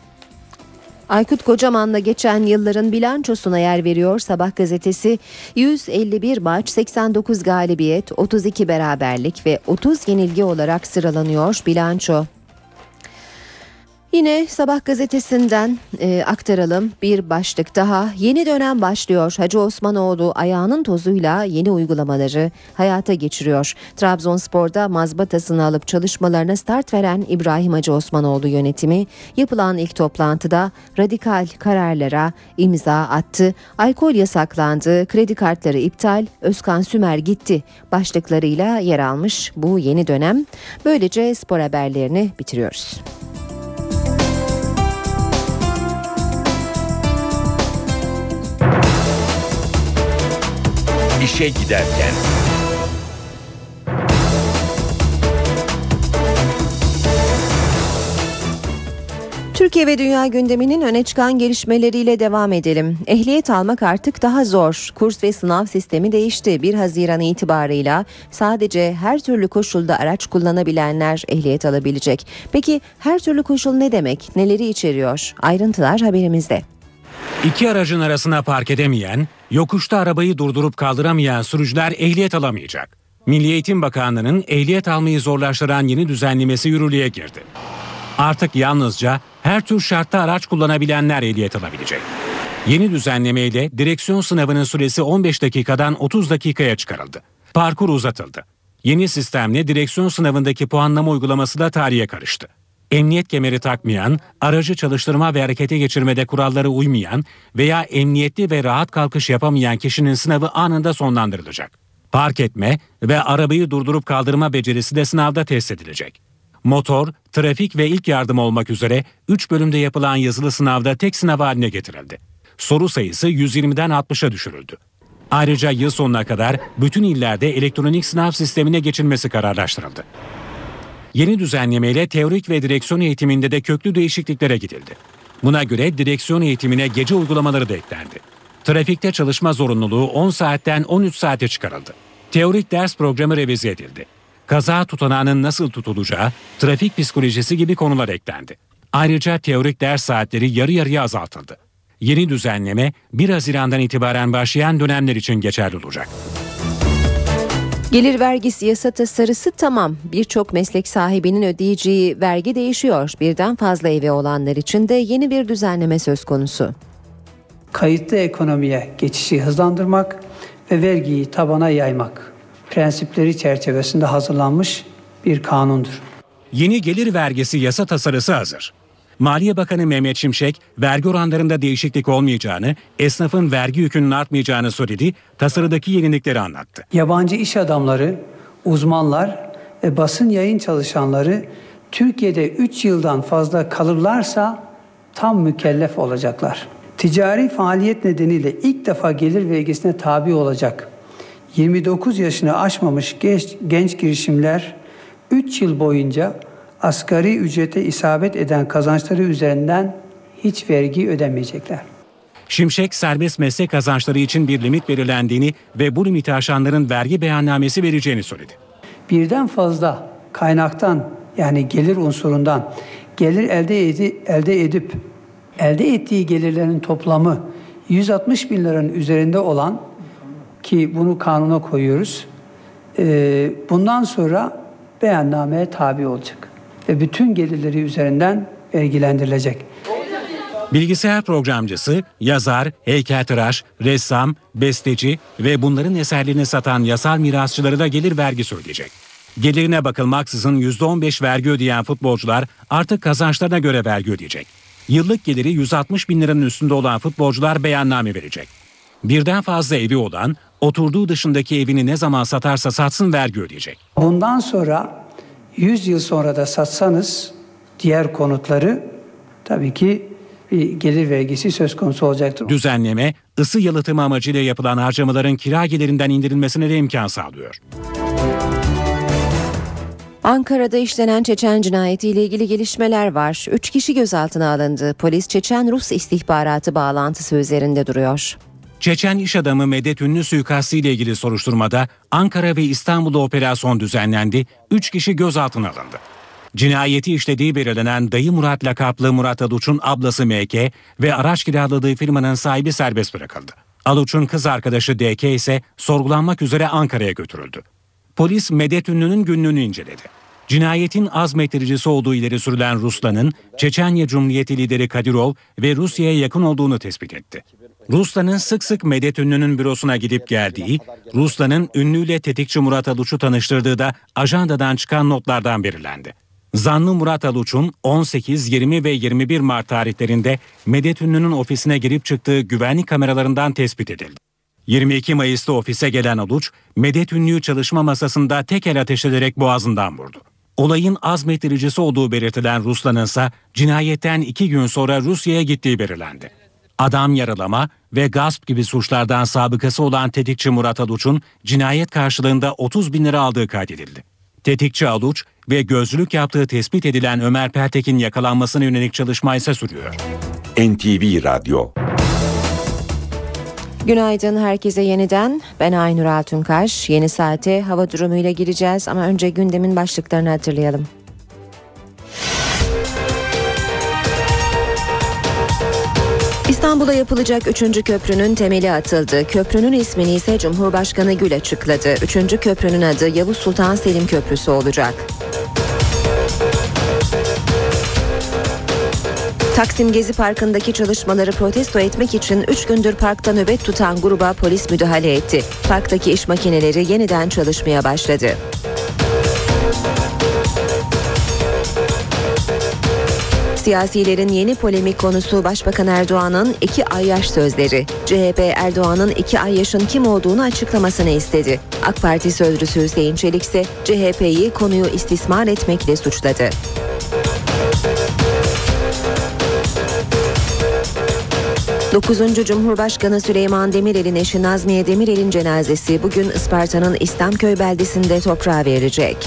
Aykut Kocaman'la geçen yılların bilançosuna yer veriyor Sabah gazetesi. 151 maç, 89 galibiyet, 32 beraberlik ve 30 yenilgi olarak sıralanıyor bilanço. Yine Sabah gazetesinden e, aktaralım bir başlık daha. Yeni dönem başlıyor. Hacı Osmanoğlu ayağının tozuyla yeni uygulamaları hayata geçiriyor. Trabzonspor'da mazbatasını alıp çalışmalarına start veren İbrahim Hacı Osmanoğlu yönetimi yapılan ilk toplantıda radikal kararlara imza attı. Alkol yasaklandı, kredi kartları iptal, Özkan Sümer gitti başlıklarıyla yer almış bu yeni dönem. Böylece spor haberlerini bitiriyoruz. İşe giderken. Türkiye ve dünya gündeminin öne çıkan gelişmeleriyle devam edelim. Ehliyet almak artık daha zor. Kurs ve sınav sistemi değişti. 1 Haziran itibarıyla sadece her türlü koşulda araç kullanabilenler ehliyet alabilecek. Peki her türlü koşul ne demek? Neleri içeriyor? Ayrıntılar haberimizde. İki aracın arasına park edemeyen, yokuşta arabayı durdurup kaldıramayan sürücüler ehliyet alamayacak. Milli Eğitim Bakanlığı'nın ehliyet almayı zorlaştıran yeni düzenlemesi yürürlüğe girdi. Artık yalnızca her tür şartta araç kullanabilenler ehliyet alabilecek. Yeni düzenlemeyle direksiyon sınavının süresi 15 dakikadan 30 dakikaya çıkarıldı. Parkur uzatıldı. Yeni sistemle direksiyon sınavındaki puanlama uygulaması da tarihe karıştı. Emniyet kemeri takmayan, aracı çalıştırma ve harekete geçirmede kurallara uymayan veya emniyetli ve rahat kalkış yapamayan kişinin sınavı anında sonlandırılacak. Park etme ve arabayı durdurup kaldırma becerisi de sınavda test edilecek. Motor, trafik ve ilk yardım olmak üzere 3 bölümde yapılan yazılı sınavda tek sınav haline getirildi. Soru sayısı 120'den 60'a düşürüldü. Ayrıca yıl sonuna kadar bütün illerde elektronik sınav sistemine geçilmesi kararlaştırıldı. Yeni düzenlemeyle teorik ve direksiyon eğitiminde de köklü değişikliklere gidildi. Buna göre direksiyon eğitimine gece uygulamaları da eklendi. Trafikte çalışma zorunluluğu 10 saatten 13 saate çıkarıldı. Teorik ders programı revize edildi. Kaza tutanağının nasıl tutulacağı, trafik psikolojisi gibi konular eklendi. Ayrıca teorik ders saatleri yarı yarıya azaltıldı. Yeni düzenleme 1 Haziran'dan itibaren başlayan dönemler için geçerli olacak. Gelir vergisi yasa tasarısı tamam. Birçok meslek sahibinin ödeyeceği vergi değişiyor. Birden fazla evi olanlar için de yeni bir düzenleme söz konusu. Kayıtlı ekonomiye geçişi hızlandırmak ve vergiyi tabana yaymak prensipleri çerçevesinde hazırlanmış bir kanundur. Yeni gelir vergisi yasa tasarısı hazır. Maliye Bakanı Mehmet Şimşek, vergi oranlarında değişiklik olmayacağını, esnafın vergi yükünün artmayacağını söyledi, tasarıdaki yenilikleri anlattı. Yabancı iş adamları, uzmanlar ve basın yayın çalışanları Türkiye'de 3 yıldan fazla kalırlarsa tam mükellef olacaklar. Ticari faaliyet nedeniyle ilk defa gelir vergisine tabi olacak 29 yaşını aşmamış genç, genç girişimler 3 yıl boyunca asgari ücrete isabet eden kazançları üzerinden hiç vergi ödemeyecekler. Şimşek serbest meslek kazançları için bir limit belirlendiğini ve bu limiti aşanların vergi beyannamesi vereceğini söyledi. Birden fazla kaynaktan yani gelir unsurundan gelir elde, edi, elde edip elde ettiği gelirlerin toplamı 160 bin liranın üzerinde olan ki bunu kanuna koyuyoruz. Bundan sonra beyannameye tabi olacak ve bütün gelirleri üzerinden vergilendirilecek. Bilgisayar programcısı, yazar, heykeltıraş, ressam, besteci ve bunların eserlerini satan yasal mirasçıları da gelir vergisi ödeyecek. Gelirine bakılmaksızın %15 vergi ödeyen futbolcular artık kazançlarına göre vergi ödeyecek. Yıllık geliri 160 bin liranın üstünde olan futbolcular beyanname verecek. Birden fazla evi olan, oturduğu dışındaki evini ne zaman satarsa satsın vergi ödeyecek. Bundan sonra 100 yıl sonra da satsanız diğer konutları tabii ki bir gelir vergisi söz konusu olacaktır. Düzenleme, ısı yalıtımı amacıyla yapılan harcamaların kira gelirinden indirilmesine de imkan sağlıyor. Ankara'da işlenen Çeçen cinayeti ile ilgili gelişmeler var. Üç kişi gözaltına alındı. Polis Çeçen-Rus istihbaratı bağlantısı üzerinde duruyor. Çeçen iş adamı Medet Ünlü suikastı ile ilgili soruşturmada Ankara ve İstanbul'da operasyon düzenlendi, 3 kişi gözaltına alındı. Cinayeti işlediği belirlenen Dayı Murat lakaplı Murat Aluç'un ablası MK ve araç kiraladığı firmanın sahibi serbest bırakıldı. Aluç'un kız arkadaşı DK ise sorgulanmak üzere Ankara'ya götürüldü. Polis Medet Ünlü'nün günlüğünü inceledi. Cinayetin azmettiricisi olduğu ileri sürülen Ruslan'ın Çeçenya Cumhuriyeti lideri Kadirov ve Rusya'ya yakın olduğunu tespit etti. Ruslan'ın sık sık Medet Ünlü'nün bürosuna gidip geldiği, Ruslan'ın ünlüyle tetikçi Murat Aluç'u tanıştırdığı da ajandadan çıkan notlardan belirlendi. Zanlı Murat Aluç'un 18, 20 ve 21 Mart tarihlerinde Medet Ünlü'nün ofisine girip çıktığı güvenlik kameralarından tespit edildi. 22 Mayıs'ta ofise gelen Aluç, Medet Ünlü'yü çalışma masasında tek el ateş ederek boğazından vurdu. Olayın azmettiricisi olduğu belirtilen Ruslan'ın ise cinayetten iki gün sonra Rusya'ya gittiği belirlendi. Adam yaralama ve gasp gibi suçlardan sabıkası olan tetikçi Murat Aluç'un cinayet karşılığında 30 bin lira aldığı kaydedildi. Tetikçi Aluç ve gözlülük yaptığı tespit edilen Ömer Pertek'in yakalanmasına yönelik çalışma ise sürüyor. NTV Radyo Günaydın herkese yeniden. Ben Aynur Altunkaş. Yeni saate hava durumuyla gireceğiz ama önce gündemin başlıklarını hatırlayalım. İstanbul'a yapılacak 3. köprünün temeli atıldı. Köprünün ismini ise Cumhurbaşkanı Gül açıkladı. 3. köprünün adı Yavuz Sultan Selim Köprüsü olacak. Taksim Gezi Parkı'ndaki çalışmaları protesto etmek için 3 gündür parkta nöbet tutan gruba polis müdahale etti. Parktaki iş makineleri yeniden çalışmaya başladı. Siyasilerin yeni polemik konusu Başbakan Erdoğan'ın iki ay yaş sözleri. CHP Erdoğan'ın iki ay yaşın kim olduğunu açıklamasını istedi. AK Parti sözcüsü Hüseyin Çelik ise CHP'yi konuyu istismar etmekle suçladı. 9. Cumhurbaşkanı Süleyman Demirel'in eşi Nazmiye Demirel'in cenazesi bugün Isparta'nın İslamköy beldesinde toprağa verilecek.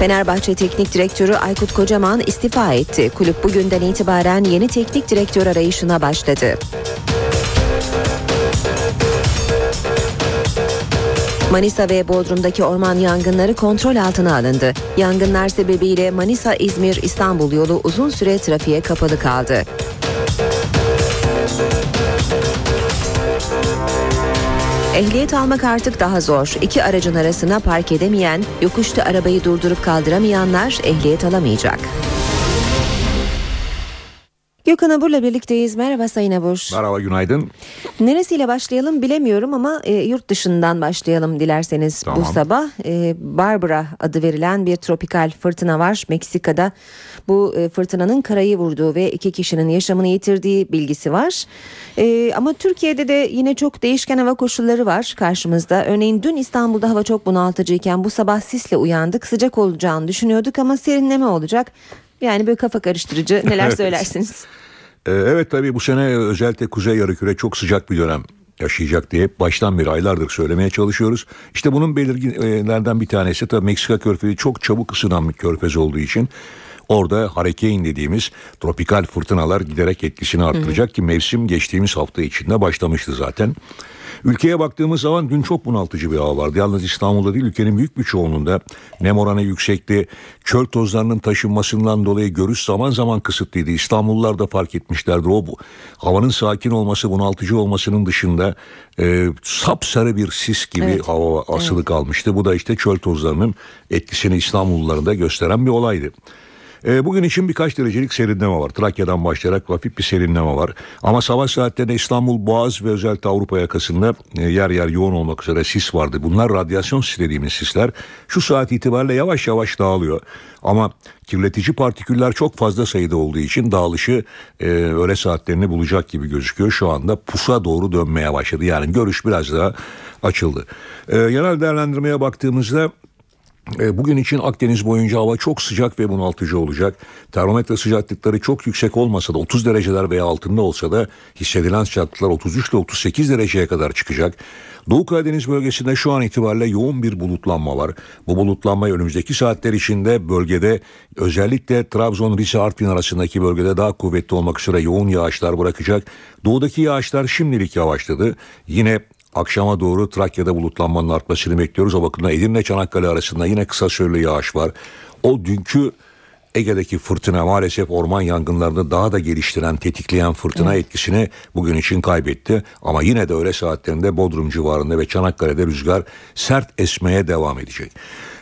Fenerbahçe Teknik Direktörü Aykut Kocaman istifa etti. Kulüp bugünden itibaren yeni teknik direktör arayışına başladı. Manisa ve Bodrum'daki orman yangınları kontrol altına alındı. Yangınlar sebebiyle Manisa-İzmir-İstanbul yolu uzun süre trafiğe kapalı kaldı. Ehliyet almak artık daha zor. İki aracın arasına park edemeyen, yokuşta arabayı durdurup kaldıramayanlar ehliyet alamayacak. Gökhan Abur'la birlikteyiz. Merhaba Sayın Abur. Merhaba günaydın. Neresiyle başlayalım bilemiyorum ama e, yurt dışından başlayalım dilerseniz Tamam. bu sabah. E, Barbara adı verilen bir tropikal fırtına var Meksika'da. Bu e, fırtınanın karayı vurduğu ve iki kişinin yaşamını yitirdiği bilgisi var. E, ama Türkiye'de de yine çok değişken hava koşulları var karşımızda. Örneğin dün İstanbul'da hava çok bunaltıcıyken bu sabah sisle uyandık. Sıcak olacağını düşünüyorduk ama serinleme olacak. Yani böyle kafa karıştırıcı neler Evet. söylersiniz? Ee, evet tabii bu sene özellikle Kuzey Yarımküre çok sıcak bir dönem yaşayacak diye hep baştan beri aylardır söylemeye çalışıyoruz. İşte bunun belirginlerden bir tanesi tabii Meksika körfezi çok çabuk ısınan bir körfez olduğu için orada harekein dediğimiz tropikal fırtınalar giderek etkisini arttıracak ki mevsim geçtiğimiz hafta içinde başlamıştı zaten. Ülkeye baktığımız zaman dün çok bunaltıcı bir hava vardı. Yalnız İstanbul'da değil ülkenin büyük bir çoğunluğunda nem oranı yüksekti. Çöl tozlarının taşınmasından dolayı görüş zaman zaman kısıtlıydı. İstanbullular da fark etmişlerdir. O bu, havanın sakin olması, bunaltıcı olmasının dışında e, sapsarı bir sis gibi Evet. hava asılı kalmıştı. Bu da işte çöl tozlarının etkisini İstanbulluların da gösteren bir olaydı. E, bugün için birkaç derecelik serinleme var. Trakya'dan başlayarak hafif bir serinleme var. Ama sabah saatlerinde İstanbul, Boğaz ve özellikle Avrupa yakasında e, yer yer yoğun olmak üzere sis vardı. Bunlar radyasyon sis dediğimiz sisler. Şu saat itibariyle yavaş yavaş dağılıyor. Ama kirletici partiküller çok fazla sayıda olduğu için dağılışı e, öğle saatlerini bulacak gibi gözüküyor. Şu anda pusa doğru dönmeye başladı. Yani görüş biraz daha açıldı. E, genel değerlendirmeye baktığımızda Bugün için Akdeniz boyunca hava çok sıcak ve bunaltıcı olacak. Termometre sıcaklıkları çok yüksek olmasa da 30 dereceler veya altında olsa da hissedilen sıcaklıklar 33 ile 38 dereceye kadar çıkacak. Doğu Karadeniz bölgesinde şu an itibariyle yoğun bir bulutlanma var. Bu bulutlanma önümüzdeki saatler içinde bölgede özellikle Trabzon, Rize, Artvin arasındaki bölgede daha kuvvetli olmak üzere yoğun yağışlar bırakacak. Doğudaki yağışlar şimdilik yavaşladı. Yine Akşama doğru Trakya'da bulutlanmanın artmasını bekliyoruz. O bakımdan Edirne Çanakkale arasında yine kısa süreli yağış var. O dünkü Ege'deki fırtına maalesef orman yangınlarını daha da geliştiren, tetikleyen fırtına etkisini bugün için kaybetti. Ama yine de öğle saatlerinde Bodrum civarında ve Çanakkale'de rüzgar sert esmeye devam edecek.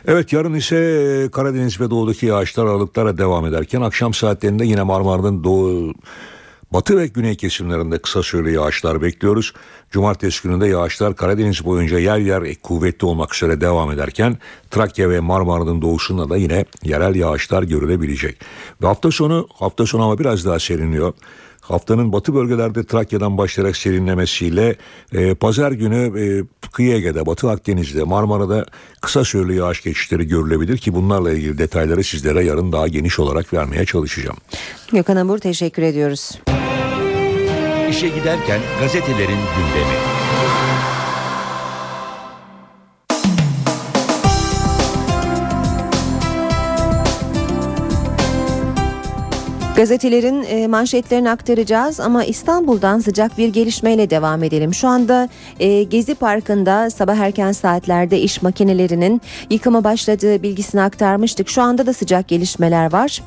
Evet yarın ise Karadeniz ve doğudaki yağışlar aralıklarla devam ederken akşam saatlerinde yine Marmara'nın doğu Batı ve güney kesimlerinde kısa süreli yağışlar bekliyoruz. Cumartesi gününde yağışlar Karadeniz boyunca yer yer kuvvetli olmak üzere devam ederken Trakya ve Marmara'nın doğusunda da yine yerel yağışlar görülebilecek. Ve hafta sonu hafta sonu ama biraz daha serinliyor. Haftanın batı bölgelerde Trakya'dan başlayarak serinlemesiyle e, pazar günü e, kıyı Ege'de, Batı Akdeniz'de, Marmara'da kısa süreli yağış geçişleri görülebilir ki bunlarla ilgili detayları sizlere yarın daha geniş olarak vermeye çalışacağım. Gökhan Abur teşekkür ediyoruz. İşe giderken gazetelerin gündemi. Gazetelerin e, manşetlerini aktaracağız ama İstanbul'dan sıcak bir gelişmeyle devam edelim. Şu anda e, Gezi Parkı'nda sabah erken saatlerde iş makinelerinin yıkıma başladığı bilgisini aktarmıştık. Şu anda da sıcak gelişmeler var.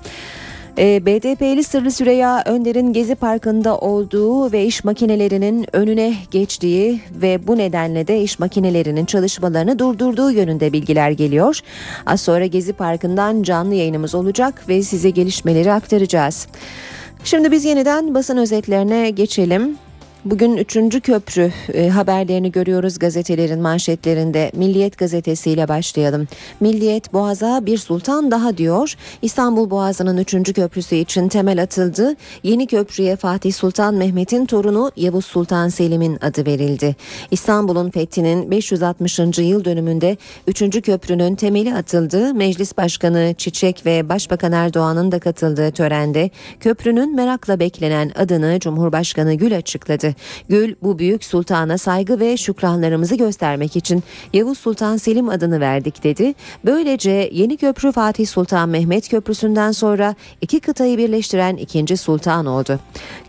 E, BDP'li Sırrı Süreyya Önder'in Gezi Parkı'nda olduğu ve iş makinelerinin önüne geçtiği ve bu nedenle de iş makinelerinin çalışmalarını durdurduğu yönünde bilgiler geliyor. Az sonra Gezi Parkı'ndan canlı yayınımız olacak ve size gelişmeleri aktaracağız. Şimdi biz yeniden basın özetlerine geçelim. Bugün 3. köprü e, haberlerini görüyoruz gazetelerin manşetlerinde. Milliyet gazetesiyle başlayalım. Milliyet Boğaz'a bir sultan daha diyor. İstanbul Boğazı'nın 3. köprüsü için temel atıldı. Yeni köprüye Fatih Sultan Mehmet'in torunu Yavuz Sultan Selim'in adı verildi. İstanbul'un fethinin 560. yıl dönümünde 3. köprünün temeli atıldı. Meclis Başkanı Çiçek ve Başbakan Erdoğan'ın da katıldığı törende köprünün merakla beklenen adını Cumhurbaşkanı Gül Gül bu büyük sultana saygı ve şükranlarımızı göstermek için Yavuz Sultan Selim adını verdik dedi. Böylece yeni köprü Fatih Sultan Mehmet Köprüsü'nden sonra iki kıtayı birleştiren ikinci sultan oldu.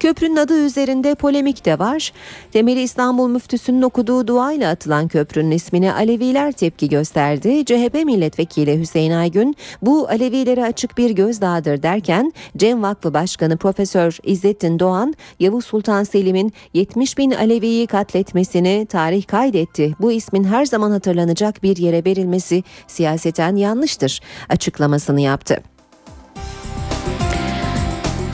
Köprünün adı üzerinde polemik de var. Temeli İstanbul müftüsünün okuduğu duayla atılan köprünün ismine Aleviler tepki gösterdi. CHP milletvekili Hüseyin Aygün bu Alevilere açık bir gözdağıdır derken Cem Vakfı Başkanı Profesör İzzettin Doğan Yavuz Sultan Selim'in 70 bin Alevi'yi katletmesini tarih kaydetti. Bu ismin her zaman hatırlanacak bir yere verilmesi siyaseten yanlıştır açıklamasını yaptı.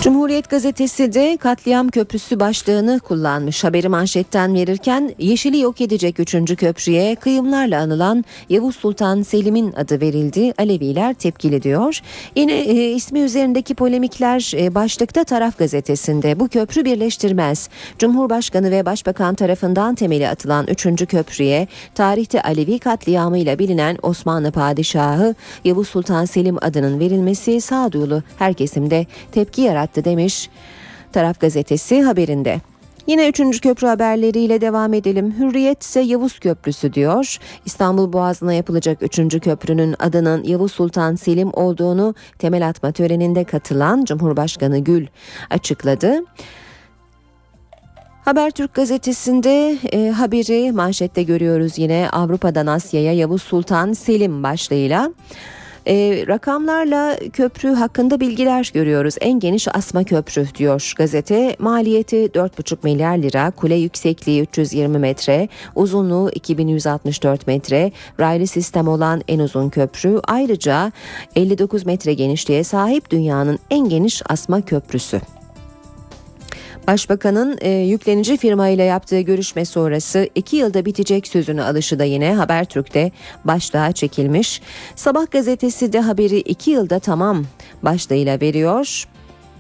Cumhuriyet gazetesi de katliam köprüsü başlığını kullanmış. Haberi manşetten verirken yeşili yok edecek 3. köprüye kıyımlarla anılan Yavuz Sultan Selim'in adı verildi. Aleviler tepkili diyor. Yine e, ismi üzerindeki polemikler e, başlıkta taraf gazetesinde. Bu köprü birleştirmez. Cumhurbaşkanı ve Başbakan tarafından temeli atılan 3. köprüye tarihte Alevi katliamıyla bilinen Osmanlı Padişahı Yavuz Sultan Selim adının verilmesi sağduyulu her kesimde tepki yarattı demiş Taraf Gazetesi haberinde. Yine 3. köprü haberleriyle devam edelim. Hürriyet ise Yavuz Köprüsü diyor. İstanbul Boğazı'na yapılacak 3. köprünün adının Yavuz Sultan Selim olduğunu temel atma töreninde katılan Cumhurbaşkanı Gül açıkladı. Habertürk gazetesinde e, haberi manşette görüyoruz yine Avrupa'dan Asya'ya Yavuz Sultan Selim başlığıyla. E, rakamlarla köprü hakkında bilgiler görüyoruz. En geniş asma köprü diyor gazete. Maliyeti 4,5 milyar lira, kule yüksekliği 320 metre, uzunluğu 2164 metre, raylı sistem olan en uzun köprü. Ayrıca 59 metre genişliğe sahip dünyanın en geniş asma köprüsü. Başbakanın e, yüklenici firma ile yaptığı görüşme sonrası iki yılda bitecek sözünü alışı da yine Habertürk'te başlığa çekilmiş. Sabah gazetesi de haberi iki yılda tamam başlığıyla veriyor.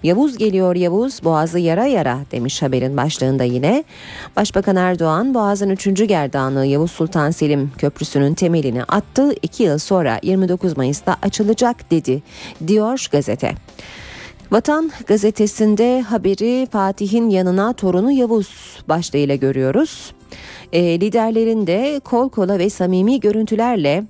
Yavuz geliyor Yavuz boğazı yara yara demiş haberin başlığında yine. Başbakan Erdoğan Boğaz'ın 3. gerdanlığı Yavuz Sultan Selim Köprüsü'nün temelini attı. İki yıl sonra 29 Mayıs'ta açılacak dedi diyor gazete. Vatan gazetesinde haberi Fatih'in yanına torunu Yavuz başlığıyla görüyoruz. E, liderlerin de kol kola ve samimi görüntülerle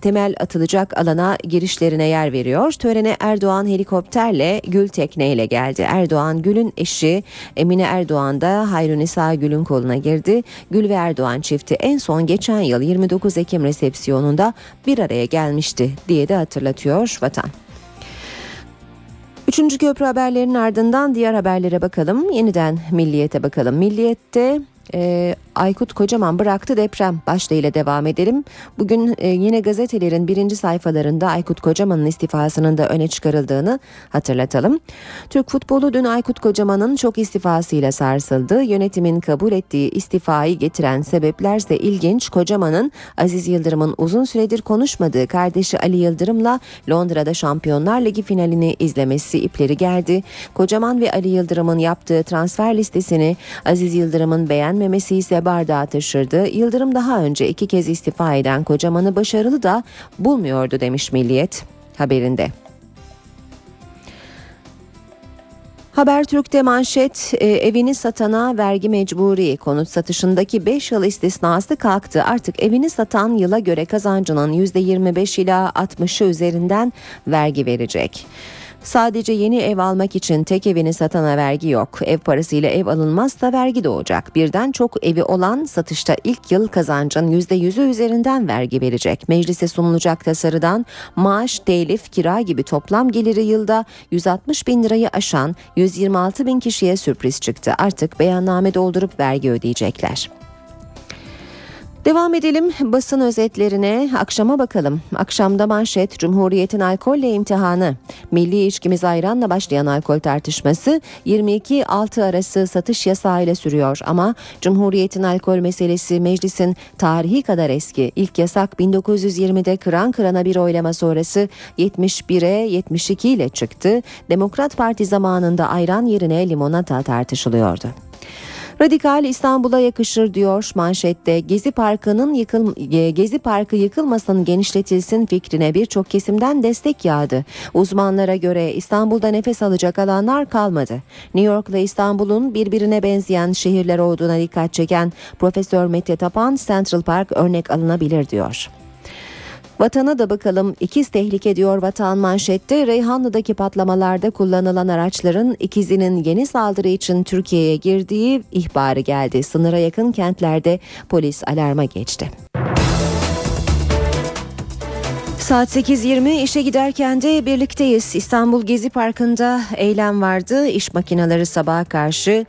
temel atılacak alana girişlerine yer veriyor. Törene Erdoğan helikopterle Gül tekneyle geldi. Erdoğan Gül'ün eşi Emine Erdoğan da Hayrunisa Gül'ün koluna girdi. Gül ve Erdoğan çifti en son geçen yıl 29 Ekim resepsiyonunda bir araya gelmişti diye de hatırlatıyor Vatan. Üçüncü köprü haberlerinin ardından diğer haberlere bakalım. Yeniden Milliyet'e bakalım. Milliyet'te e, Aykut Kocaman bıraktı deprem başlığıyla devam edelim. Bugün e, yine gazetelerin birinci sayfalarında Aykut Kocaman'ın istifasının da öne çıkarıldığını hatırlatalım. Türk futbolu dün Aykut Kocaman'ın çok istifasıyla sarsıldı. Yönetimin kabul ettiği istifayı getiren sebeplerse ilginç. Kocaman'ın Aziz Yıldırım'ın uzun süredir konuşmadığı kardeşi Ali Yıldırım'la Londra'da Şampiyonlar Ligi finalini izlemesi ipleri geldi. Kocaman ve Ali Yıldırım'ın yaptığı transfer listesini Aziz Yıldırım'ın beğenmemesi ise bardağı taşırdı. Yıldırım daha önce iki kez istifa eden Kocaman'ı başarılı da bulmuyordu demiş Milliyet haberinde. Habertürk'te manşet e, evini satana vergi mecburi konut satışındaki 5 yıl istisnası kalktı. Artık evini satan yıla göre kazancının %25 ila 60'ı üzerinden vergi verecek. Sadece yeni ev almak için tek evini satana vergi yok. Ev parasıyla ev alınmazsa vergi doğacak. Birden çok evi olan satışta ilk yıl kazancın %100'ü üzerinden vergi verecek. Meclise sunulacak tasarıdan maaş, telif, kira gibi toplam geliri yılda 160 bin lirayı aşan 126 bin kişiye sürpriz çıktı. Artık beyanname doldurup vergi ödeyecekler. Devam edelim basın özetlerine. Akşama bakalım. Akşamda manşet Cumhuriyet'in alkolle imtihanı. Milli içkimiz ayranla başlayan alkol tartışması 22-6 arası satış yasağıyla sürüyor. Ama Cumhuriyet'in alkol meselesi meclisin tarihi kadar eski. İlk yasak 1920'de kıran kırana bir oylama sonrası 71'e 72 ile çıktı. Demokrat Parti zamanında ayran yerine limonata tartışılıyordu. Radikal İstanbul'a yakışır diyor manşette. Gezi Parkı'nın yıkıl Gezi Parkı yıkılmasın genişletilsin fikrine birçok kesimden destek yağdı. Uzmanlara göre İstanbul'da nefes alacak alanlar kalmadı. New York ile İstanbul'un birbirine benzeyen şehirler olduğuna dikkat çeken Profesör Mete Tapan Central Park örnek alınabilir diyor. Vatana da bakalım ikiz tehlike diyor vatan manşette. Reyhanlı'daki patlamalarda kullanılan araçların ikizinin yeni saldırı için Türkiye'ye girdiği ihbarı geldi. Sınıra yakın kentlerde polis alarma geçti. Saat 8.20 işe giderken de birlikteyiz. İstanbul Gezi Parkı'nda eylem vardı. İş makineleri sabaha karşı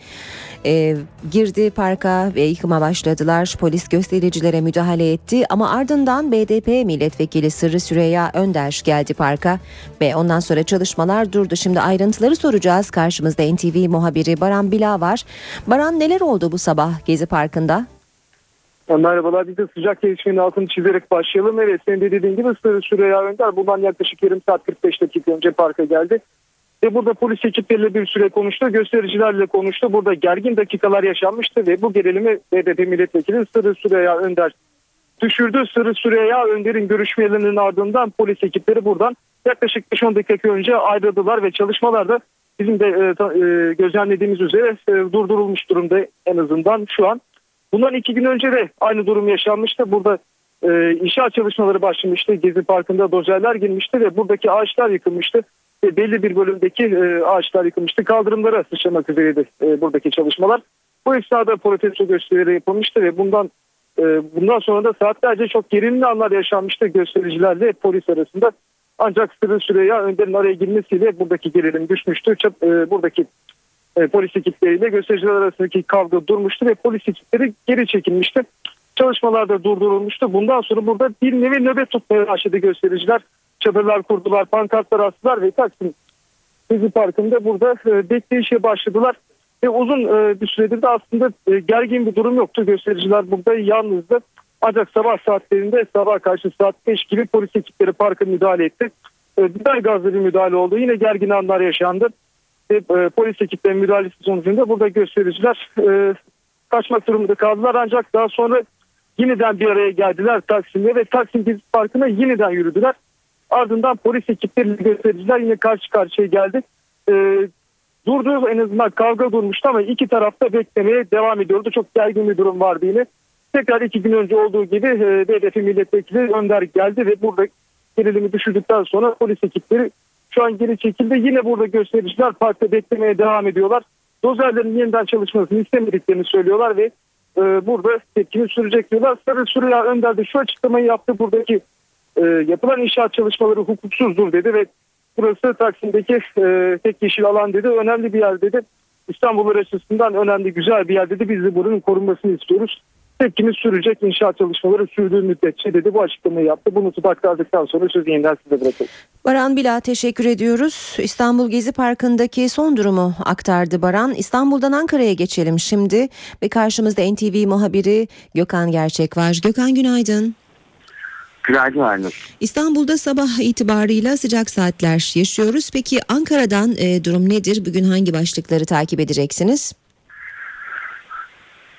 e, girdi parka ve yıkıma başladılar. Polis göstericilere müdahale etti ama ardından BDP milletvekili Sırrı Süreyya Önder geldi parka ve ondan sonra çalışmalar durdu. Şimdi ayrıntıları soracağız. Karşımızda NTV muhabiri Baran Bila var. Baran neler oldu bu sabah Gezi Parkı'nda? Merhabalar biz de sıcak gelişmenin altını çizerek başlayalım. Evet senin de dediğin gibi Sırrı Süreyya Önder bundan yaklaşık yarım saat 45 dakika önce parka geldi. Ve burada polis ekipleriyle bir süre konuştu, göstericilerle konuştu. Burada gergin dakikalar yaşanmıştı ve bu gerilimi BDP milletvekili Sırrı Süreyya Önder düşürdü. Sırrı Süreyya Önder'in görüşmelerinin ardından polis ekipleri buradan yaklaşık 5-10 dakika önce ayrıldılar ve çalışmalarda bizim de e, e, gözlemlediğimiz üzere e, durdurulmuş durumda en azından şu an. Bundan iki gün önce de aynı durum yaşanmıştı. Burada e, inşaat çalışmaları başlamıştı. Gezi Parkı'nda dozerler girmişti ve buradaki ağaçlar yıkılmıştı. Ve belli bir bölümdeki e, ağaçlar yıkılmıştı. Kaldırımlara sıçramak üzereydi e, buradaki çalışmalar. Bu esnada protesto gösterileri yapılmıştı ve bundan e, bundan sonra da saatlerce çok gerilimli anlar yaşanmıştı göstericilerle polis arasında. Ancak Sırrı Süreyya Önder'in araya girmesiyle buradaki gerilim düşmüştü. E, buradaki e, polis ekipleriyle göstericiler arasındaki kavga durmuştu ve polis ekipleri geri çekilmişti. Çalışmalar da durdurulmuştu. Bundan sonra burada bir nevi nöbet tutmaya başladı göstericiler. Çadırlar kurdular, pankartlar astılar ve Taksim Gezi Parkı'nda burada e, bekleyişe başladılar. Ve uzun e, bir süredir de aslında e, gergin bir durum yoktu. Göstericiler burada yalnızdı. Ancak sabah saatlerinde sabah karşı saat 5 gibi polis ekipleri parka müdahale etti. E, biber gazlı müdahale oldu. Yine gergin anlar yaşandı ve e, polis ekiplerinin müdahalesi sonucunda burada göstericiler e, kaçmak durumunda kaldılar. Ancak daha sonra yeniden bir araya geldiler Taksim'de ve Taksim Gezi Parkı'na yeniden yürüdüler. Ardından polis ekipleriyle göstericiler yine karşı karşıya geldi. E, durdu en azından kavga durmuştu ama iki tarafta beklemeye devam ediyordu. Çok gergin bir durum vardı yine. Tekrar iki gün önce olduğu gibi e, BDP milletvekili Önder geldi ve burada gerilimi düşürdükten sonra polis ekipleri şu an geri çekildi. Yine burada göstericiler parkta beklemeye devam ediyorlar. Dozerlerin yeniden çalışmasını istemediklerini söylüyorlar ve e, burada tepkini sürecek diyorlar. Sarı Süreyya Önder de şu açıklamayı yaptı. Buradaki e, yapılan inşaat çalışmaları hukuksuzdur dedi ve burası Taksim'deki e, tek yeşil alan dedi. Önemli bir yer dedi. İstanbul'un açısından önemli güzel bir yer dedi. Biz de buranın korunmasını istiyoruz tepkimiz sürecek inşaat çalışmaları sürdüğü müddetçe dedi bu açıklamayı yaptı. Bunu aktardıktan sonra sözü yeniden size bırakalım. Baran Bila teşekkür ediyoruz. İstanbul Gezi Parkı'ndaki son durumu aktardı Baran. İstanbul'dan Ankara'ya geçelim şimdi ve karşımızda NTV muhabiri Gökhan Gerçek var. Gökhan günaydın. Günaydın Aynur. İstanbul'da sabah itibarıyla sıcak saatler yaşıyoruz. Peki Ankara'dan e, durum nedir? Bugün hangi başlıkları takip edeceksiniz?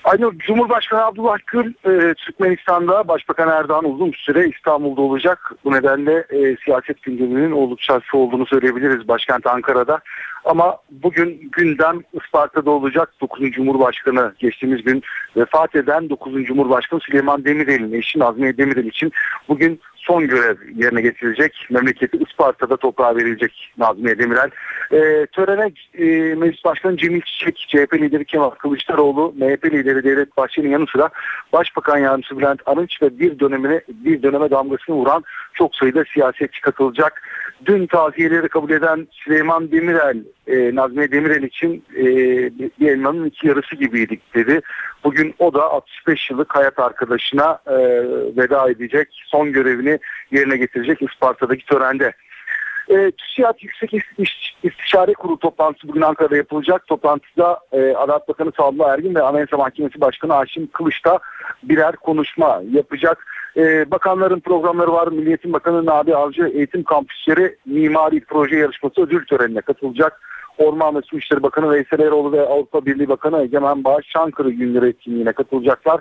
Aynı Cumhurbaşkanı Abdullah Gül e, Türkmenistan'da Başbakan Erdoğan uzun bir süre İstanbul'da olacak. Bu nedenle e, siyaset gündeminin oldukça olduğunu söyleyebiliriz başkent Ankara'da. Ama bugün gündem Isparta'da olacak 9. Cumhurbaşkanı geçtiğimiz gün vefat eden 9. Cumhurbaşkanı Süleyman Demirel'in eşi Nazmiye Demirel için bugün son görev yerine getirilecek. Memleketi Isparta'da toprağa verilecek Nazmiye Demirel. E, törene e, Meclis Başkanı Cemil Çiçek, CHP lideri Kemal Kılıçdaroğlu, MHP lideri Devlet Bahçeli'nin yanı sıra Başbakan Yardımcısı Bülent Arınç ve bir dönemine bir döneme damgasını vuran çok sayıda siyasetçi katılacak. Dün taziyeleri kabul eden Süleyman Demirel e, Nazmiye Demirel için e, bir elmanın iki yarısı gibiydik dedi. Bugün o da 65 yıllık hayat arkadaşına e, veda edecek, son görevini yerine getirecek Isparta'daki törende. E, TÜSİAD Yüksek İst- İstişare Kurulu toplantısı bugün Ankara'da yapılacak. Toplantıda e, Adalet Bakanı Sadullah Ergin ve Anayasa Mahkemesi Başkanı Haşim Kılıç da birer konuşma yapacak. E, bakanların programları var. Milliyetin Bakanı Nabi Avcı Eğitim Kampüsleri Mimari Proje Yarışması ödül törenine katılacak. Orman ve Su İşleri Bakanı Veysel Eroğlu ve Avrupa Birliği Bakanı Egemen Bağış Çankırı günleri etkinliğine katılacaklar.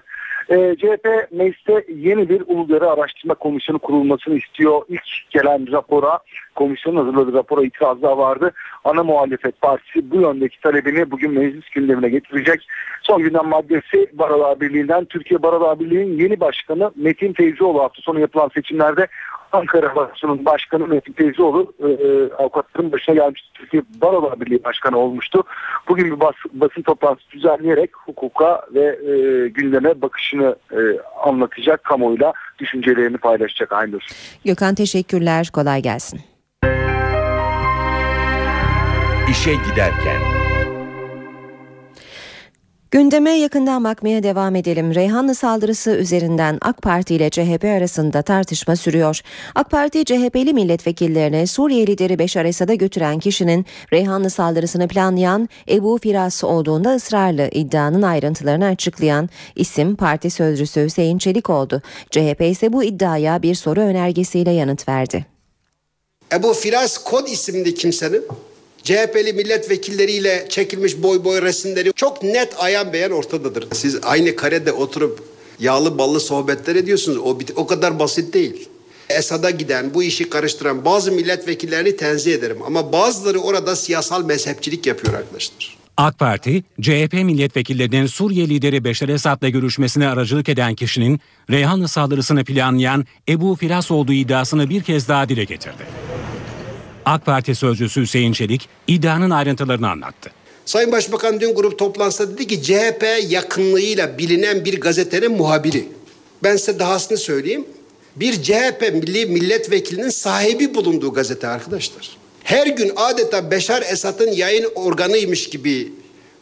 E, CHP mecliste yeni bir Uludere Araştırma Komisyonu kurulmasını istiyor. İlk gelen rapora, komisyonun hazırladığı rapora itiraz da vardı. Ana muhalefet partisi bu yöndeki talebini bugün meclis gündemine getirecek. Son gündem maddesi Barolar Birliği'nden Türkiye Barolar Birliği'nin yeni başkanı Metin Feyzioğlu hafta sonu yapılan seçimlerde Ankara Barosu'nun başkanı Metin Feyzioğlu e, e, avukatların başına gelmişti. Türkiye Barolar Birliği Başkanı olmuştu. Bugün bir bas, basın toplantısı düzenleyerek hukuka ve e, gündeme bakışını e, anlatacak kamuoyuyla düşüncelerini paylaşacak Aynur. Gökhan teşekkürler. Kolay gelsin. İşe giderken. Gündeme yakından bakmaya devam edelim. Reyhanlı saldırısı üzerinden AK Parti ile CHP arasında tartışma sürüyor. AK Parti CHP'li milletvekillerine Suriye lideri Beşar Esad'a götüren kişinin Reyhanlı saldırısını planlayan Ebu Firas olduğunda ısrarlı iddianın ayrıntılarını açıklayan isim parti sözcüsü Hüseyin Çelik oldu. CHP ise bu iddiaya bir soru önergesiyle yanıt verdi. Ebu Firas Kod isimli kimsenin CHP'li milletvekilleriyle çekilmiş boy boy resimleri çok net ayan beyan ortadadır. Siz aynı karede oturup yağlı ballı sohbetler ediyorsunuz. O, o kadar basit değil. Esad'a giden, bu işi karıştıran bazı milletvekillerini tenzih ederim. Ama bazıları orada siyasal mezhepçilik yapıyor arkadaşlar. AK Parti, CHP milletvekillerinin Suriye lideri Beşar Esad'la görüşmesine aracılık eden kişinin Reyhanlı saldırısını planlayan Ebu Firas olduğu iddiasını bir kez daha dile getirdi. AK Parti sözcüsü Hüseyin Çelik iddianın ayrıntılarını anlattı. Sayın Başbakan dün grup toplantısında dedi ki CHP yakınlığıyla bilinen bir gazetenin muhabiri. Ben size dahasını söyleyeyim. Bir CHP milli milletvekilinin sahibi bulunduğu gazete arkadaşlar. Her gün adeta Beşar Esad'ın yayın organıymış gibi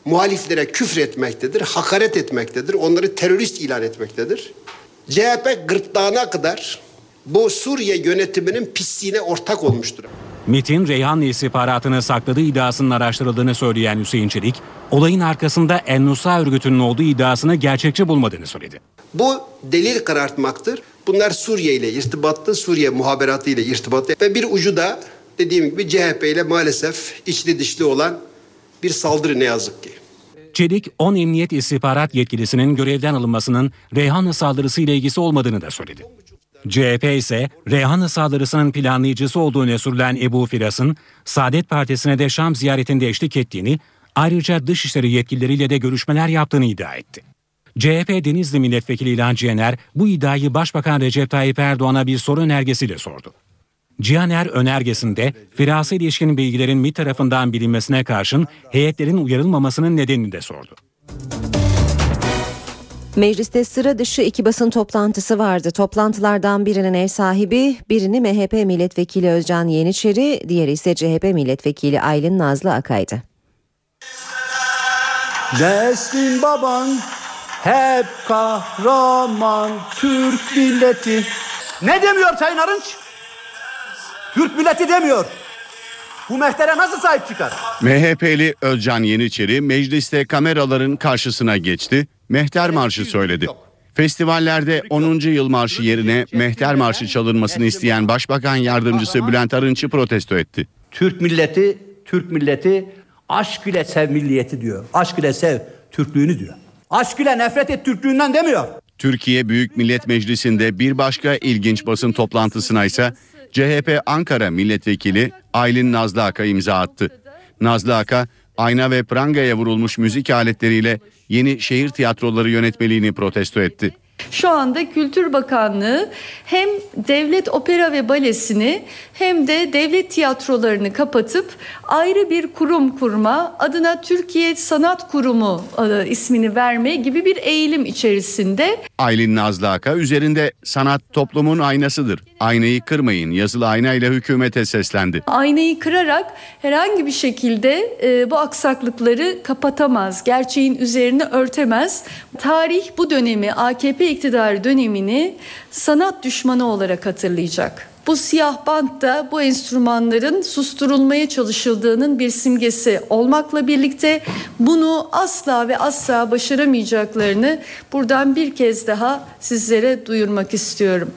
muhaliflere küfür etmektedir, hakaret etmektedir, onları terörist ilan etmektedir. CHP gırtlağına kadar bu Suriye yönetiminin pisliğine ortak olmuştur. MIT'in Reyhanlı istihbaratını sakladığı iddiasının araştırıldığını söyleyen Hüseyin Çelik, olayın arkasında En-Nusra örgütünün olduğu iddiasını gerçekçi bulmadığını söyledi. Bu delil karartmaktır. Bunlar Suriye ile irtibatlı, Suriye muhaberatı ile irtibatlı ve bir ucu da dediğim gibi CHP ile maalesef içli dışlı olan bir saldırı ne yazık ki. Çelik, 10 emniyet istihbarat yetkilisinin görevden alınmasının Reyhanlı saldırısı ile ilgisi olmadığını da söyledi. CHP ise Reyhanlı saldırısının planlayıcısı olduğu öne sürülen Ebu Firas'ın Saadet Partisi'ne de Şam ziyaretinde eşlik ettiğini, ayrıca dışişleri yetkilileriyle de görüşmeler yaptığını iddia etti. CHP Denizli Milletvekili İlhan Cihaner bu iddiayı Başbakan Recep Tayyip Erdoğan'a bir soru önergesiyle sordu. Cihaner önergesinde Firas'a ilişkin bilgilerin MİT tarafından bilinmesine karşın heyetlerin uyarılmamasının nedenini de sordu. Mecliste sıra dışı iki basın toplantısı vardı. Toplantılardan birinin ev sahibi, birini MHP milletvekili Özcan Yeniçeri, diğeri ise CHP milletvekili Aylin Nazlı Akay'dı. Neslin baban hep kahraman Türk milleti. Ne demiyor Sayın Arınç? Türk milleti demiyor. Bu mehtere nasıl sahip çıkar? MHP'li Özcan Yeniçeri mecliste kameraların karşısına geçti, Mehter Marşı söyledi. Festivallerde 10. yıl marşı yerine Mehter Marşı çalınmasını isteyen Başbakan Yardımcısı Bülent Arınç'ı protesto etti. Türk milleti, Türk milleti aşk ile sev milliyeti diyor. Aşk ile sev Türklüğünü diyor. Aşk ile nefret et Türklüğünden demiyor. Türkiye Büyük Millet Meclisi'nde bir başka ilginç basın toplantısına ise CHP Ankara Milletvekili Aylin Nazlı Aka imza attı. Nazlı Aka, ayna ve prangaya vurulmuş müzik aletleriyle yeni şehir tiyatroları yönetmeliğini protesto etti. Şu anda Kültür Bakanlığı hem devlet opera ve balesini hem de devlet tiyatrolarını kapatıp ayrı bir kurum kurma, adına Türkiye Sanat Kurumu e, ismini verme gibi bir eğilim içerisinde. Aylin Nazlı Aka üzerinde sanat toplumun aynasıdır. Aynayı kırmayın yazılı aynayla hükümete seslendi. Aynayı kırarak herhangi bir şekilde e, bu aksaklıkları kapatamaz, gerçeğin üzerine örtemez. Tarih bu dönemi, AKP iktidarı dönemini sanat düşmanı olarak hatırlayacak. Bu siyah bant da bu enstrümanların susturulmaya çalışıldığının bir simgesi olmakla birlikte bunu asla ve asla başaramayacaklarını buradan bir kez daha sizlere duyurmak istiyorum.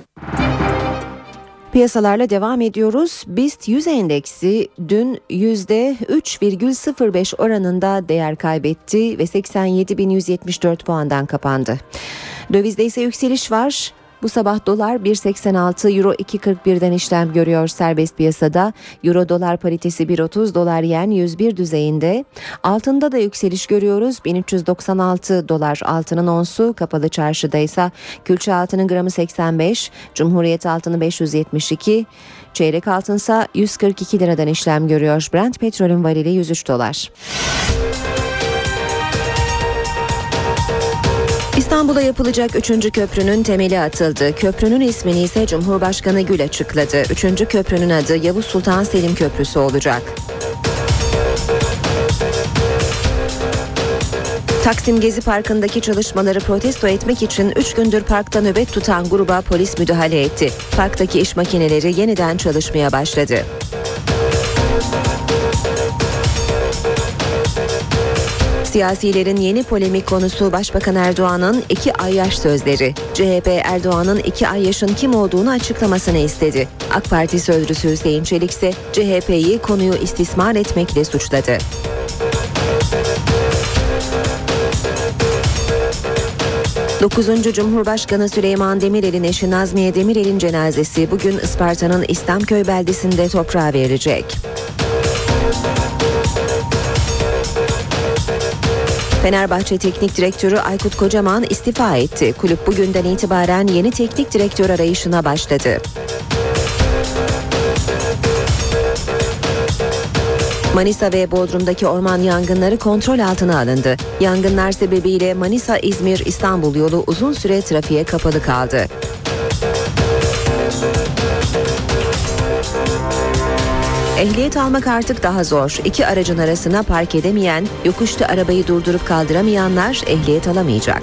Piyasalarla devam ediyoruz. BIST 100 endeksi dün %3,05 oranında değer kaybetti ve 87.174 puandan kapandı. Dövizde ise yükseliş var. Bu sabah dolar 1.86, euro 2.41'den işlem görüyor serbest piyasada. Euro dolar paritesi 1.30, dolar yen 101 düzeyinde. Altında da yükseliş görüyoruz. 1396 dolar altının onsu, kapalı çarşıda ise külçe altının gramı 85, Cumhuriyet altını 572, çeyrek altınsa 142 liradan işlem görüyor. Brent petrolün varili 103 dolar. İstanbul'da yapılacak 3. köprünün temeli atıldı. Köprünün ismini ise Cumhurbaşkanı Gül açıkladı. 3. köprünün adı Yavuz Sultan Selim Köprüsü olacak. Taksim Gezi Parkı'ndaki çalışmaları protesto etmek için 3 gündür parkta nöbet tutan gruba polis müdahale etti. Parktaki iş makineleri yeniden çalışmaya başladı. Siyasilerin yeni polemik konusu Başbakan Erdoğan'ın iki ay yaş sözleri. CHP Erdoğan'ın iki ay yaşın kim olduğunu açıklamasını istedi. AK Parti sözcüsü Hüseyin Çelik ise CHP'yi konuyu istismar etmekle suçladı. Dokuzuncu Cumhurbaşkanı Süleyman Demirel'in eşi Nazmiye Demirel'in cenazesi bugün Isparta'nın İslamköy beldesinde toprağa verilecek. Fenerbahçe Teknik Direktörü Aykut Kocaman istifa etti. Kulüp bugünden itibaren yeni teknik direktör arayışına başladı. Manisa ve Bodrum'daki orman yangınları kontrol altına alındı. Yangınlar sebebiyle Manisa-İzmir-İstanbul yolu uzun süre trafiğe kapalı kaldı. Ehliyet almak artık daha zor. İki aracın arasına park edemeyen, yokuşta arabayı durdurup kaldıramayanlar ehliyet alamayacak.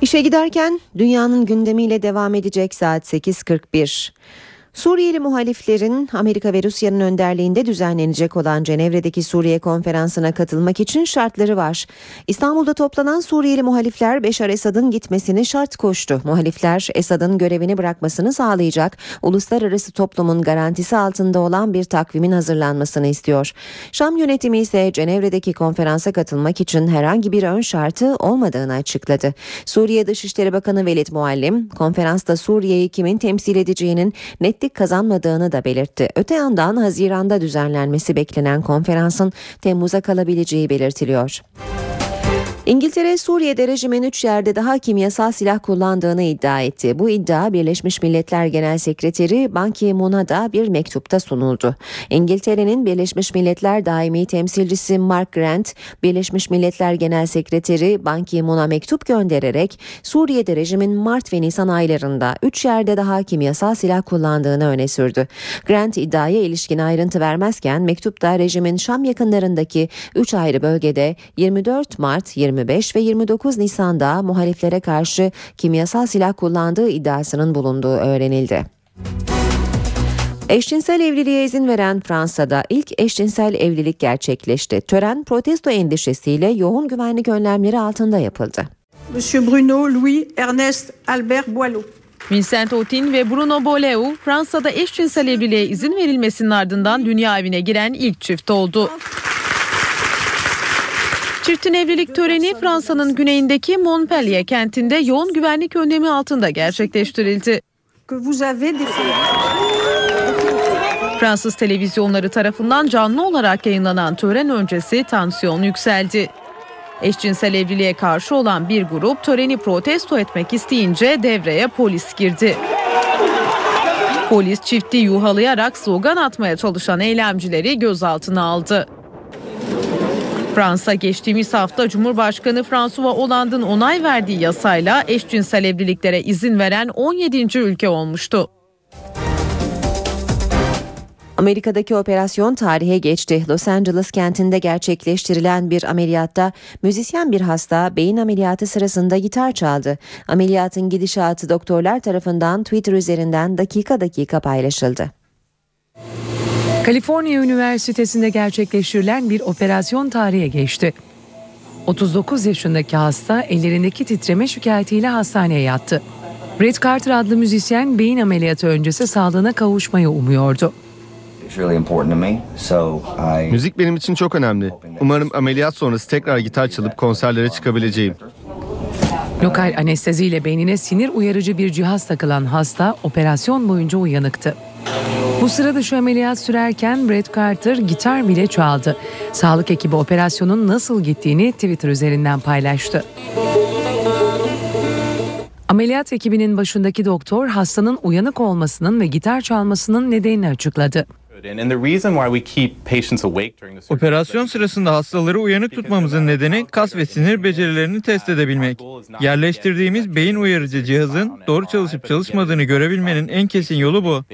İşe giderken dünyanın gündemiyle devam edecek saat 8.41. Suriyeli muhaliflerin Amerika ve Rusya'nın önderliğinde düzenlenecek olan Cenevre'deki Suriye konferansına katılmak için şartları var. İstanbul'da toplanan Suriyeli muhalifler Beşar Esad'ın gitmesini şart koştu. Muhalifler Esad'ın görevini bırakmasını sağlayacak, uluslararası toplumun garantisi altında olan bir takvimin hazırlanmasını istiyor. Şam yönetimi ise Cenevre'deki konferansa katılmak için herhangi bir ön şartı olmadığını açıkladı. Suriye Dışişleri Bakanı Velid Muallim, konferansta Suriye'yi kimin temsil edeceğinin netlik kazanmadığını da belirtti. Öte yandan Haziran'da düzenlenmesi beklenen konferansın Temmuz'a kalabileceği belirtiliyor. İngiltere Suriye'de rejimin 3 yerde daha kimyasal silah kullandığını iddia etti. Bu iddia Birleşmiş Milletler Genel Sekreteri Ban Ki-moon'a da bir mektupta sunuldu. İngiltere'nin Birleşmiş Milletler Daimi Temsilcisi Mark Grant, Birleşmiş Milletler Genel Sekreteri Ban Ki-moon'a mektup göndererek Suriye'de rejimin Mart ve Nisan aylarında 3 yerde daha kimyasal silah kullandığını öne sürdü. Grant iddiaya ilişkin ayrıntı vermezken mektupta rejimin Şam yakınlarındaki 3 ayrı bölgede 24 Mart, 20 25 ve 29 Nisan'da muhaliflere karşı kimyasal silah kullandığı iddiasının bulunduğu öğrenildi. Eşcinsel evliliğe izin veren Fransa'da ilk eşcinsel evlilik gerçekleşti. Tören protesto endişesiyle yoğun güvenlik önlemleri altında yapıldı. Monsieur Bruno Louis Ernest Albert Boileau Vincent Otin ve Bruno Boleu Fransa'da eşcinsel evliliğe izin verilmesinin ardından dünya evine giren ilk çift oldu. Çiftin evlilik töreni Fransa'nın güneyindeki Montpellier kentinde yoğun güvenlik önlemi altında gerçekleştirildi. Fransız televizyonları tarafından canlı olarak yayınlanan tören öncesi tansiyon yükseldi. Eşcinsel evliliğe karşı olan bir grup töreni protesto etmek isteyince devreye polis girdi. Polis çifti yuhalayarak slogan atmaya çalışan eylemcileri gözaltına aldı. Fransa geçtiğimiz hafta Cumhurbaşkanı François Hollande'ın onay verdiği yasayla eşcinsel evliliklere izin veren 17. ülke olmuştu. Amerika'daki operasyon tarihe geçti. Los Angeles kentinde gerçekleştirilen bir ameliyatta müzisyen bir hasta beyin ameliyatı sırasında gitar çaldı. Ameliyatın gidişatı doktorlar tarafından Twitter üzerinden dakika dakika paylaşıldı. Kaliforniya Üniversitesi'nde gerçekleştirilen bir operasyon tarihe geçti. 39 yaşındaki hasta ellerindeki titreme şikayetiyle hastaneye yattı. Brett Carter adlı müzisyen beyin ameliyatı öncesi sağlığına kavuşmayı umuyordu. Müzik benim için çok önemli. Umarım ameliyat sonrası tekrar gitar çalıp konserlere çıkabileceğim. Lokal anesteziyle beynine sinir uyarıcı bir cihaz takılan hasta operasyon boyunca uyanıktı. Bu sıra dışı ameliyat sürerken Brett Carter gitar bile çaldı. Sağlık ekibi operasyonun nasıl gittiğini Twitter üzerinden paylaştı. Ameliyat ekibinin başındaki doktor hastanın uyanık olmasının ve gitar çalmasının nedenini açıkladı. Operasyon sırasında hastaları uyanık tutmamızın nedeni kas ve sinir becerilerini test edebilmek. Yerleştirdiğimiz beyin uyarıcı cihazın doğru çalışıp çalışmadığını görebilmenin en kesin yolu bu.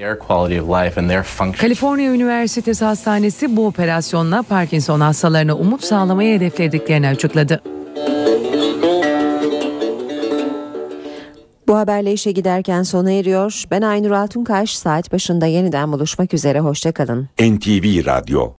Kaliforniya Üniversitesi Hastanesi bu operasyonla Parkinson hastalarına umut sağlamayı hedeflediklerini açıkladı. Bu haberle işe giderken sona eriyor. Ben Aynur Altunkaş. Saat başında yeniden buluşmak üzere. Hoşçakalın. NTV Radyo